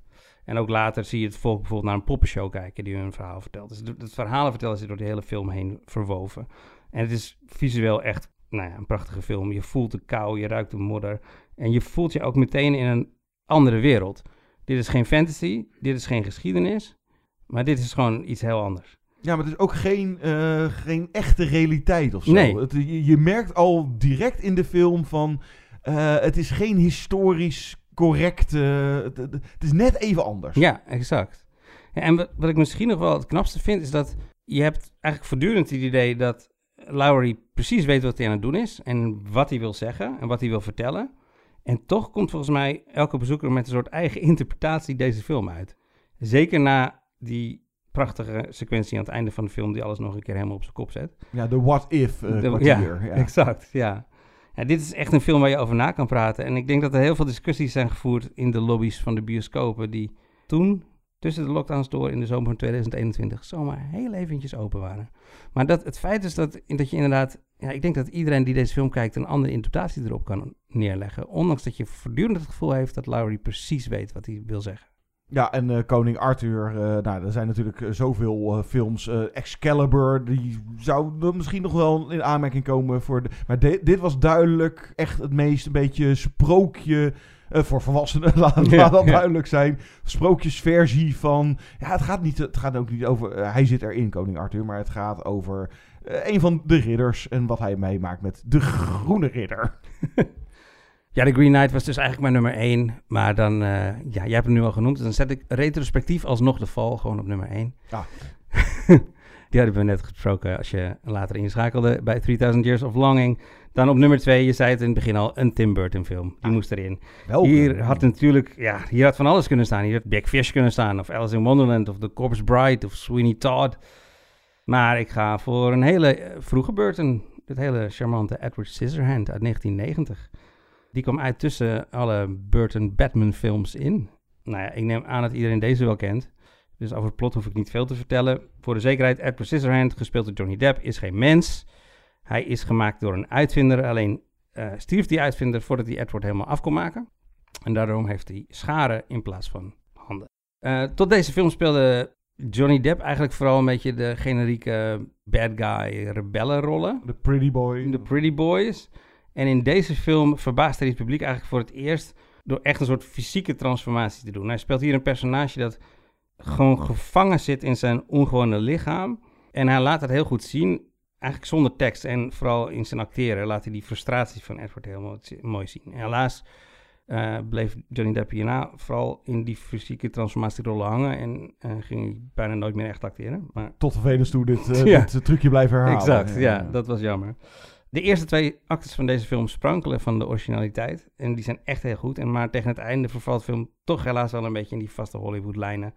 En ook later zie je het volk bijvoorbeeld naar een poppenshow kijken die hun verhaal vertelt. Dus het verhalen vertellen zit door de hele film heen verwoven. En het is visueel echt nou ja, een prachtige film. Je voelt de kou, je ruikt de modder. En je voelt je ook meteen in een andere wereld. Dit is geen fantasy, dit is geen geschiedenis. Maar dit is gewoon iets heel anders. Ja, maar het is ook geen, eh, geen echte realiteit of zo. Nee. Het, je, je merkt al direct in de film van... eh, het is geen historisch correcte... het, het- is net even anders. Ja, exact. Ja, en wat, wat ik misschien nog wel het knapste vind, is dat je hebt eigenlijk voortdurend het idee dat Lowry precies weet wat hij aan het doen is en wat hij wil zeggen en wat hij wil vertellen. En toch komt volgens mij elke bezoeker met een soort eigen interpretatie deze film uit. Zeker na die prachtige sequentie aan het einde van de film die alles nog een keer helemaal op zijn kop zet. Ja, de eh De- kwartier. ja, ja. exact. Ja. Ja. Dit is echt een film waar je over na kan praten. En ik denk dat er heel veel discussies zijn gevoerd in de lobby's van de bioscopen... die toen, tussen de lockdowns door in de zomer van 2021... zomaar heel eventjes open waren. Maar dat, het feit is dat, dat je inderdaad... Ja, ik denk dat iedereen die deze film kijkt... een andere interpretatie erop kan neerleggen. Ondanks dat je voortdurend het gevoel heeft... dat Lowry precies weet wat hij wil zeggen. Ja, en eh, Koning Arthur, eh, nou, er zijn natuurlijk eh, zoveel films. Excalibur, die zou misschien nog wel in aanmerking komen voor de... Maar de- dit was duidelijk echt het meest een beetje sprookje... voor volwassenen, laat, laat Ja, dat ja. duidelijk zijn. Sprookjesversie van... Ja, het gaat, niet, het gaat ook niet over... hij zit erin, Koning Arthur, maar het gaat over... een van de ridders en wat hij meemaakt met de Groene Ridder. Ja, The Green Knight was dus eigenlijk mijn nummer 1. Maar dan, eh, ja, jij hebt hem nu al genoemd. Dus dan zet ik retrospectief alsnog de val gewoon op nummer 1. Ah. Die hadden we net gesproken als je later inschakelde bij 3000 Years of Longing. Dan op nummer 2, je zei het in het begin al, een Tim Burton film. Die moest erin. Welke? Hier had natuurlijk, ja, hier had van alles kunnen staan. Hier had Big Fish kunnen staan, of Alice in Wonderland, of The Corpse Bride, of Sweeney Todd. Maar ik ga voor een hele eh, vroege Burton. Het hele charmante Edward Scissorhand uit 1990. Die kwam uit tussen alle Burton Batman films in. Nou ja, ik neem aan dat iedereen deze wel kent. Dus over het plot hoef ik niet veel te vertellen. Voor de zekerheid, Edward Scissorhand, gespeeld door Johnny Depp, is geen mens. Hij is gemaakt door een uitvinder. Alleen eh, stierf die uitvinder voordat hij Edward helemaal af kon maken. En daarom heeft hij scharen in plaats van handen. Eh, tot deze film speelde Johnny Depp eigenlijk vooral een beetje de generieke bad guy rebellenrollen. De pretty boy. De pretty boys. En in deze film verbaast hij het publiek eigenlijk voor het eerst door echt een soort fysieke transformatie te doen. Hij speelt hier een personage dat gewoon gevangen zit in zijn ongewone lichaam. En hij laat het heel goed zien, eigenlijk zonder tekst. En vooral in zijn acteren laat hij die frustraties van Edward heel mooi, zien. En helaas eh, bleef Johnny Depp hierna vooral in die fysieke transformatierollen hangen. En eh, ging hij bijna nooit meer echt acteren. Maar... Tot vervelens toe dit, eh, Ja. dit trucje blijven herhalen. Exact, ja, dat was jammer. De eerste twee actes van deze film sprankelen van de originaliteit. En die zijn echt heel goed. En maar tegen het einde vervalt de film toch helaas wel een beetje in die vaste Hollywood-lijnen.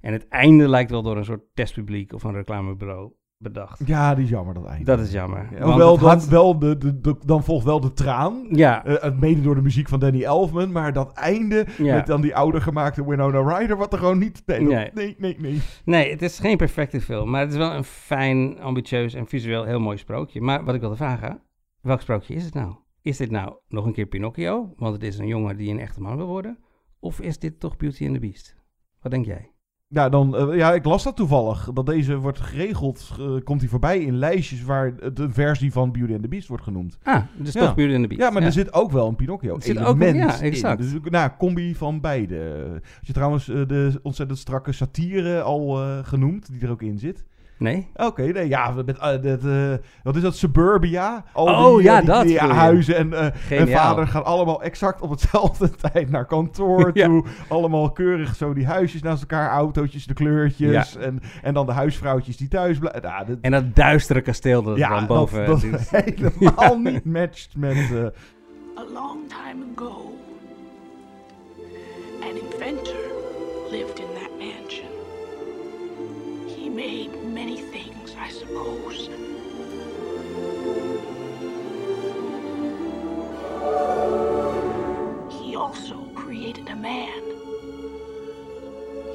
En het einde lijkt wel door een soort testpubliek of een reclamebureau bedacht. Ja, die is jammer, dat einde. Dat is jammer. Ja, hoewel dan, had- wel de, de, de- dan volgt wel de traan. Ja. Het mede door de muziek van Danny Elfman. Maar dat einde Ja. met dan die ouder gemaakte Winona Ryder. Wat er gewoon niet... Dat- Nee. nee, nee, nee. Nee, het is geen perfecte film, maar het is wel een fijn, ambitieus en visueel heel mooi sprookje. Maar wat ik wilde vragen, welk sprookje is het nou? Is dit nou nog een keer Pinocchio, want het is een jongen die een echte man wil worden? Of is dit toch Beauty and the Beast? Wat denk jij? Ja, dan, eh, ja, ik las dat toevallig. Dat deze wordt geregeld. eh, komt hij voorbij in lijstjes waar de versie van Beauty and the Beast wordt genoemd. Ah, dus toch Beauty and the Beast, Ja, maar ja. er zit ook wel een Pinocchio Er zit ook een- ja, in. exact. Dus nou, combi van beide. Als je trouwens eh, de ontzettend strakke satire al genoemd, die er ook in zit. Nee? Oké, nee, ja, met, eh, dat, eh, wat is dat, Suburbia? Al Oh, die, ja, eh, die, dat die je. huizen en, eh, en Geniaal. vader gaan allemaal exact op hetzelfde tijd naar kantoor Ja. toe. Allemaal keurig zo die huisjes naast elkaar, autootjes, de kleurtjes Ja. en, en dan de huisvrouwtjes die thuis blijven. Ja, dat, En dat duistere kasteel dat er ja, dan boven dat, zit. dat helemaal niet matcht met... eh, A long time ago, an inventor lived in made many things, I suppose. He also created a man.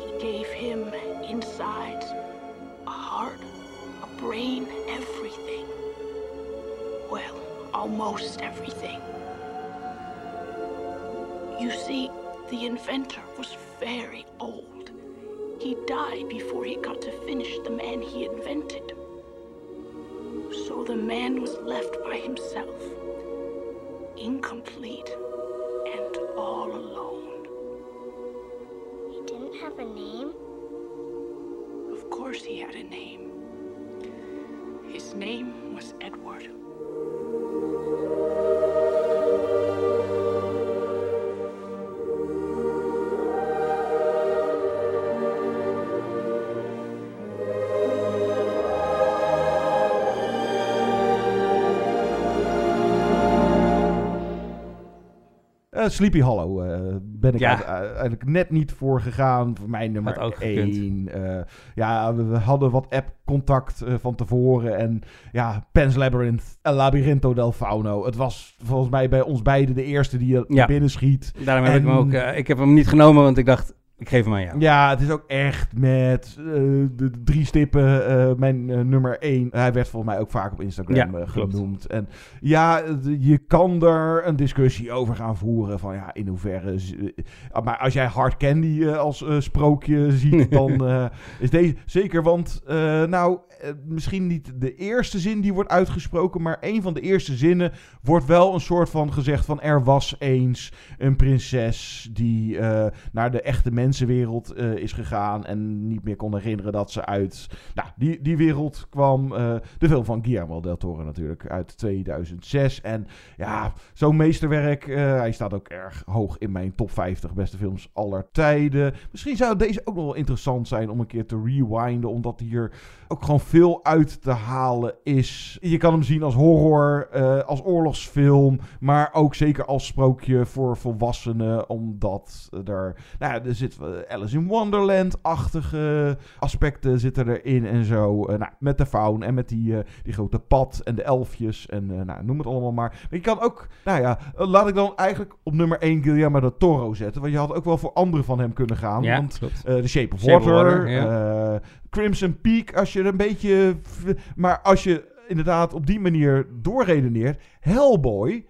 He gave him insides, a heart, a brain, everything. Well, almost everything. You see, the inventor was very old. He died before he got to finish the man he invented. So the man was left by himself, incomplete and all alone. He didn't have a name? Of course, he had a name. His name was Edward. Sleepy Hollow eh, ben ik Ja. eigenlijk net niet voor gegaan. Voor mij nummer ook één. Eh, ja, we, we hadden wat app-contact eh, van tevoren. En ja, Pan's Labyrinth, El Labyrinto del Fauno. Het was volgens mij bij ons beiden de eerste die er Ja. binnen schiet. Daarom heb ik hem ook, eh, ik heb hem niet genomen, want ik dacht, ik geef hem aan jou. Ja, het is ook echt met eh, de drie stippen eh, mijn eh, nummer één. Hij werd volgens mij ook vaak op Instagram Ja, klopt. genoemd. En ja, je kan er een discussie over gaan voeren van ja, in hoeverre... maar als jij Hard Candy als sprookje ziet, dan is deze... Zeker, want nou, misschien niet de eerste zin die wordt uitgesproken, maar een van de eerste zinnen wordt wel een soort van gezegd van er was eens een prinses die naar de echte mensen mensenwereld eh, is gegaan en niet meer kon herinneren dat ze uit nou, die, die wereld kwam. Eh, de film van Guillermo del Toro natuurlijk uit 2006. En ja, zo'n meesterwerk. eh, hij staat ook erg hoog in mijn top 50 beste films aller tijden. Misschien zou deze ook nog wel interessant zijn om een keer te rewinden, omdat hier ook gewoon veel uit te halen is. Je kan hem zien als horror, als oorlogsfilm, maar ook zeker als sprookje voor volwassenen, omdat er, nou er zit eh, Alice in Wonderland-achtige aspecten zitten erin en zo. Eh, nou, met de faun en met die, eh, die grote pad en de elfjes en nou, noem het allemaal maar. Maar je kan ook, nou ja, laat ik dan eigenlijk op nummer 1 Guillermo del Toro zetten, want je had ook wel voor andere van hem kunnen gaan. Ja, want The Shape of Shape of Water, ja. Crimson Peak, als je er een beetje... Maar als je inderdaad op die manier doorredeneert, Hellboy,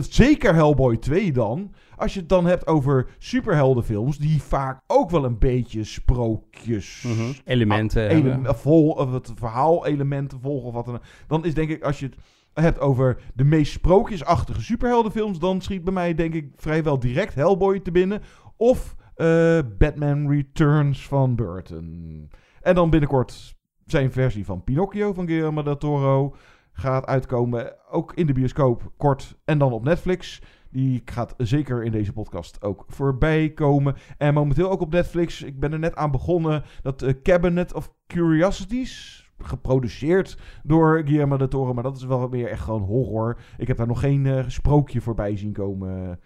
zeker Hellboy 2 dan, als je het dan hebt over superheldenfilms, die vaak ook wel een beetje sprookjes... Mhm. Elementen ah, ele- vol, of het verhaalelementen volgen of wat dan. Dan is denk ik, als je het hebt over de meest sprookjesachtige superheldenfilms, dan schiet bij mij denk ik vrijwel direct Hellboy te binnen. Of eh, Batman Returns van Burton. En dan binnenkort zijn versie van Pinocchio van Guillermo del Toro gaat uitkomen. Ook in de bioscoop kort en dan op Netflix. Die gaat zeker in deze podcast ook voorbij komen. En momenteel ook op Netflix. Ik ben er net aan begonnen. Dat eh, Cabinet of Curiosities. Geproduceerd door Guillermo del Toro. Maar dat is wel meer echt gewoon horror. Ik heb daar nog geen eh, sprookje voorbij zien komen.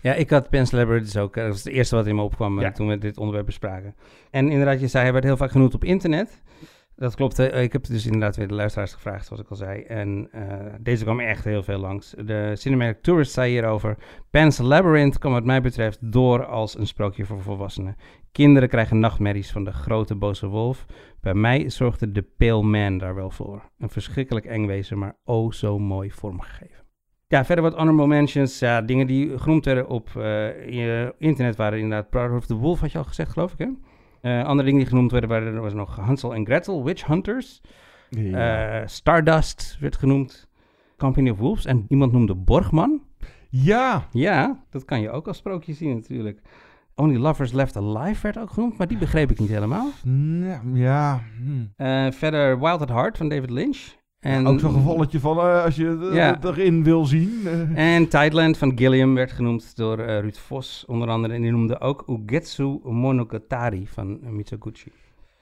Ja, ik had Labyrinth ook. Dat was het eerste wat in me opkwam eh, Ja. toen we dit onderwerp bespraken. En inderdaad, je zei, hij werd heel vaak genoemd op internet. Dat klopt. Ik heb dus inderdaad weer de luisteraars gevraagd, zoals ik al zei. En eh, deze kwam echt heel veel langs. De Cinematic Tourist zei hierover... Pan's Labyrinth kwam wat mij betreft door als een sprookje voor volwassenen. Kinderen krijgen nachtmerries van de grote boze wolf. Bij mij zorgde de Pale Man daar wel voor. Een verschrikkelijk eng wezen, maar oh zo mooi vormgegeven. Ja, verder wat honorable mentions. Ja, dingen die genoemd op je internet waren inderdaad Proud of the Wolf, had je al gezegd, geloof ik, hè? Eh, andere dingen die genoemd werden, waren, er was nog Hansel en Gretel, Witch Hunters. Ja. Eh, Stardust werd genoemd. Company of Wolves. En iemand noemde Borgman. Ja. Ja, dat kan je ook als sprookje zien natuurlijk. Only Lovers Left Alive werd ook genoemd, maar die begreep ik niet helemaal. Ja, ja. hm. Eh, verder Wild at Heart van David Lynch. En, Ook zo'n gevalletje van eh, als je Ja. erin wil zien. En Tideland van Gilliam werd genoemd door eh, Ruud Vos onder andere. En die noemde ook Ugetsu Monogatari van Mitsuguchi.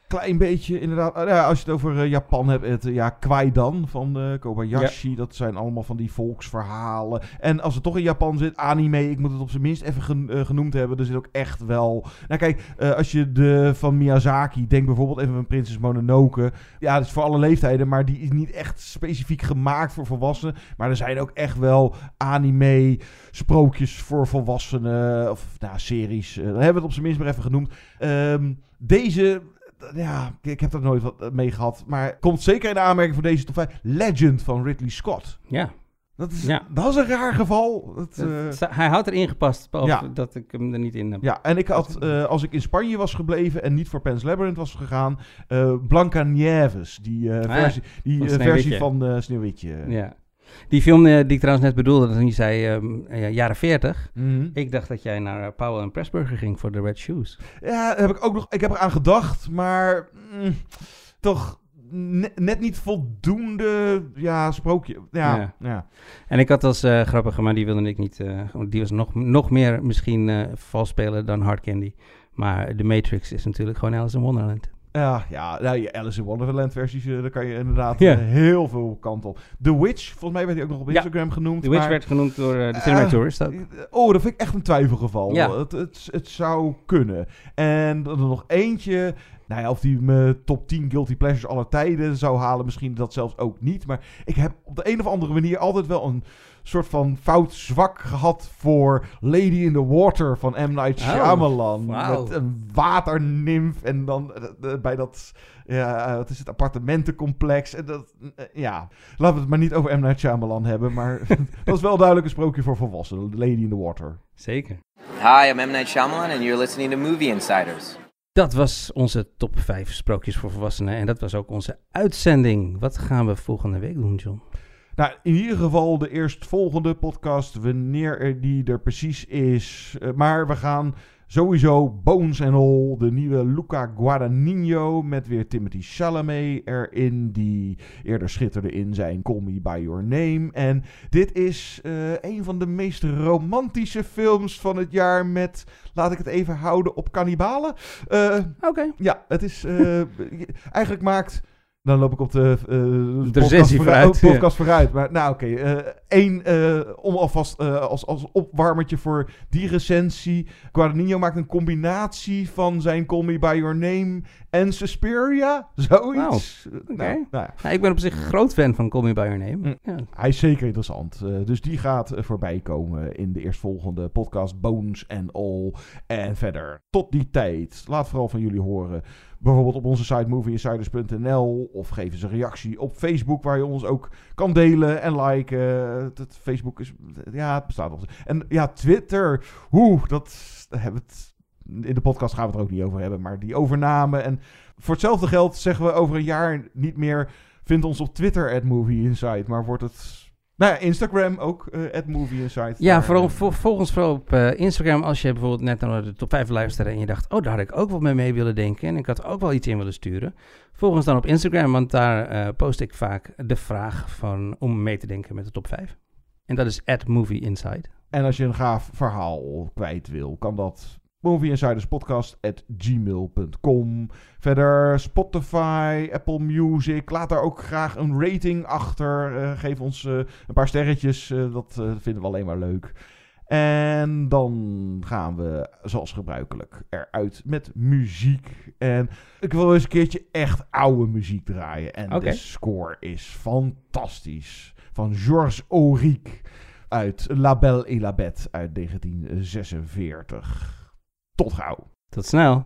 Klein beetje, inderdaad. Ah, ja, als je het over eh, Japan hebt, het eh, ja, Kwaidan van eh, Kobayashi. Dat zijn allemaal van die volksverhalen. En als het toch in Japan zit, anime, ik moet het op zijn minst even gen- eh, genoemd hebben. Er zit ook echt wel... Nou kijk, eh, als je de van Miyazaki, denk bijvoorbeeld even aan Prinses Mononoke. Ja, dat is voor alle leeftijden, maar die is niet echt specifiek gemaakt voor volwassenen. Maar er zijn ook echt wel anime sprookjes voor volwassenen. Of nou, series. Eh, dan hebben we het op zijn minst maar even genoemd. Ehm, deze ja, ik heb er nooit wat mee gehad. Maar komt zeker in de aanmerking voor deze top 5. Legend van Ridley Scott. Ja. Dat is, Ja. dat is een raar geval. Dat, Dat- eh, hij houdt erin gepast, behalve Ja. dat ik hem er niet in heb. ja, en ik had, eh, als ik in Spanje was gebleven en niet voor Pan's Labyrinth was gegaan, eh Blanca Nieves, die, eh, Ah, versie, die van eh, versie van eh, Sneeuwwitje. Ja. Die film eh, die ik trouwens net bedoelde, dat je zei ehm, ja, jaren 40. Mhm. Ik dacht dat jij naar eh, Powell en Pressburger ging voor de Red Shoes. Ja, heb ik ook nog. Ik heb eraan gedacht, maar mm, toch ne- net niet voldoende. Ja, sprookje. Ja, Ja. ja. En ik had als eh, grappige, maar die wilde ik niet. eh, die was nog, nog meer misschien eh vals spelen dan Hard Candy. Maar The Matrix is natuurlijk gewoon Alice in Wonderland. Ja, ja, nou, je Alice in Wonderland versies, eh, daar kan je inderdaad eh, heel veel kant op. The Witch, volgens mij werd hij ook nog op Ja, Instagram genoemd. The Witch maar- werd genoemd door eh, de Cinematic Tourist ook. Oh, dat vind ik echt een twijfelgeval. Ja. Het, het, het zou kunnen. En dan er nog eentje. Nou ja, of die me top 10 guilty pleasures aller tijden zou halen, misschien dat zelfs ook niet. Maar ik heb op de een of andere manier altijd wel een soort van fout zwak gehad voor Lady in the Water van M. Night Oh, Shyamalan. Met een waternimf en dan eh, bij dat, ja, eh, wat is het, appartementencomplex. En dat, eh, ja, laten we het maar niet over M. Night Shyamalan hebben. Maar dat is wel duidelijk een sprookje voor volwassenen. Lady in the Water. Zeker. Hi, I'm M. Night Shyamalan, and you're listening to Movie Insiders. Dat was onze top 5 sprookjes voor volwassenen. En dat was ook onze uitzending. Wat gaan we volgende week doen, John? Nou, in ieder geval de eerstvolgende podcast, wanneer er die er precies is. Eh, maar we gaan Sowieso Bones and All, de nieuwe Luca Guadagnino met weer Timothy Chalamet erin, die eerder schitterde in zijn Call Me By Your Name. En dit is uh, een van de meest romantische films van het jaar met, laat ik het even houden, op kannibalen. Uh, Oké. Ja, het is, uh, eigenlijk maakt... Dan loop ik op de, uh, de podcast, vooruit, podcast vooruit. Maar nou oké, okay. één uh, om alvast als, als opwarmertje voor die recensie. Guadagnino maakt een combinatie van zijn Call Me By Your Name en Suspiria. Zoiets. Wow. Okay. Nou, nou ja. ik ben op zich een groot fan van Call Me By Your Name. Mm. Ja. Hij is zeker interessant. dus die gaat voorbij komen in de eerstvolgende podcast Bones and All. En verder, tot die tijd, laat vooral van jullie horen bijvoorbeeld op onze site movieinsiders.nl of geef eens een reactie op Facebook waar je ons ook kan delen en liken. Het, Facebook is, ja, het bestaat nog. En ja, Twitter, hoe, dat hebben we in de podcast gaan we het er ook niet over hebben, maar die overname en voor hetzelfde geld zeggen we over een jaar niet meer, vind ons op Twitter at Movie maar wordt het nou ja, Instagram ook, uh, Movie Insight. Ja, vooral, vo volgens vooral op uh, Instagram. Als je bijvoorbeeld net naar de top 5 luisterde en je dacht... oh, daar had ik ook wat mee mee willen denken... en ik had ook wel iets in willen sturen. Volgens dan op Instagram, want daar uh, post ik vaak de vraag van... om mee te denken met de top 5. En dat is Movie Insight. En als je een gaaf verhaal kwijt wil, kan dat movieinsiderspodcast.gmail.com. Verder Spotify, Apple Music. Laat daar ook graag een rating achter. Uh, geef ons uh, een paar sterretjes. Uh, dat vinden we alleen maar leuk. En dan gaan we, zoals gebruikelijk, eruit met muziek. En ik wil eens een keertje echt oude muziek draaien. En okay. de score is fantastisch. Van Georges Auric uit La Belle et la Bête uit 1946. Tot gauw. Tot snel.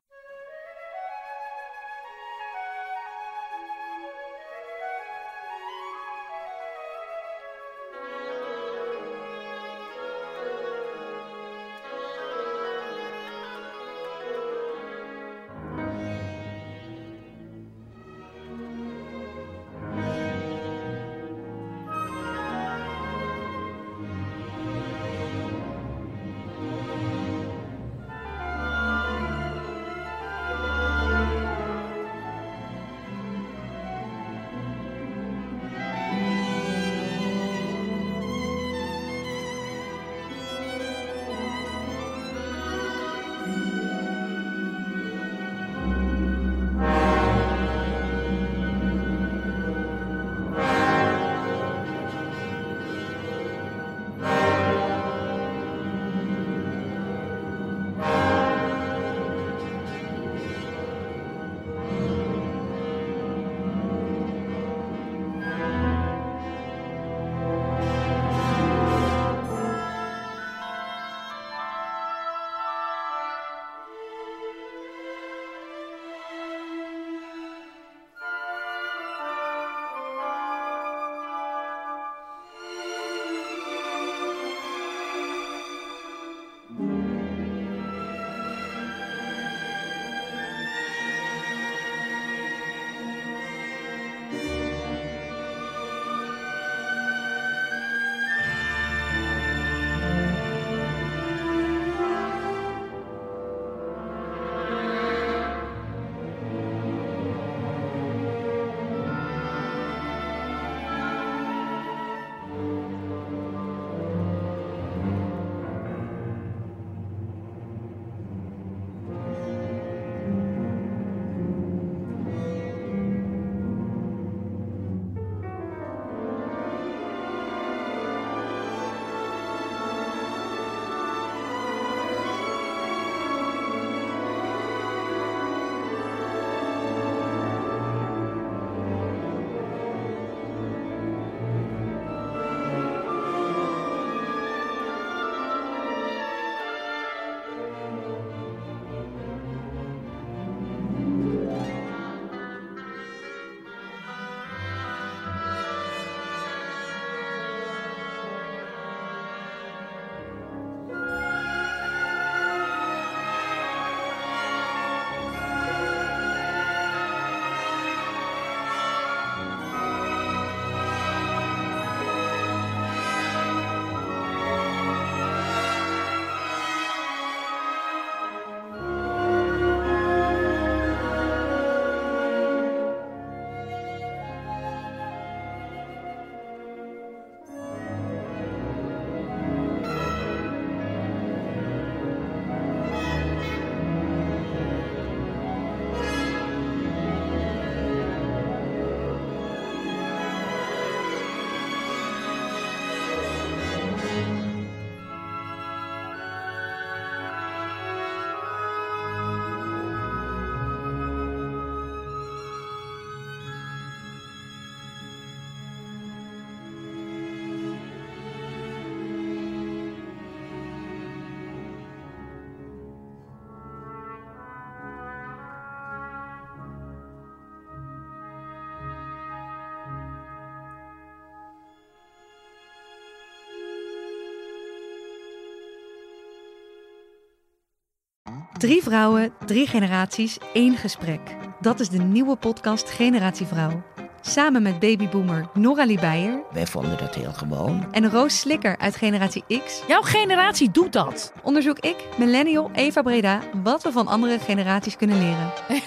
Drie vrouwen, drie generaties, één gesprek. Dat is de nieuwe podcast Generatie Vrouw. Samen met babyboomer Noralie Beijer Wij vonden dat heel gewoon. en Roos Slikker uit Generatie X. Jouw generatie doet dat. Onderzoek ik, millennial Eva Breda, wat we van andere generaties kunnen leren.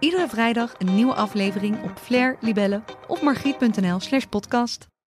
Iedere vrijdag een nieuwe aflevering op Flair, Libelle of margriet.nl slash podcast.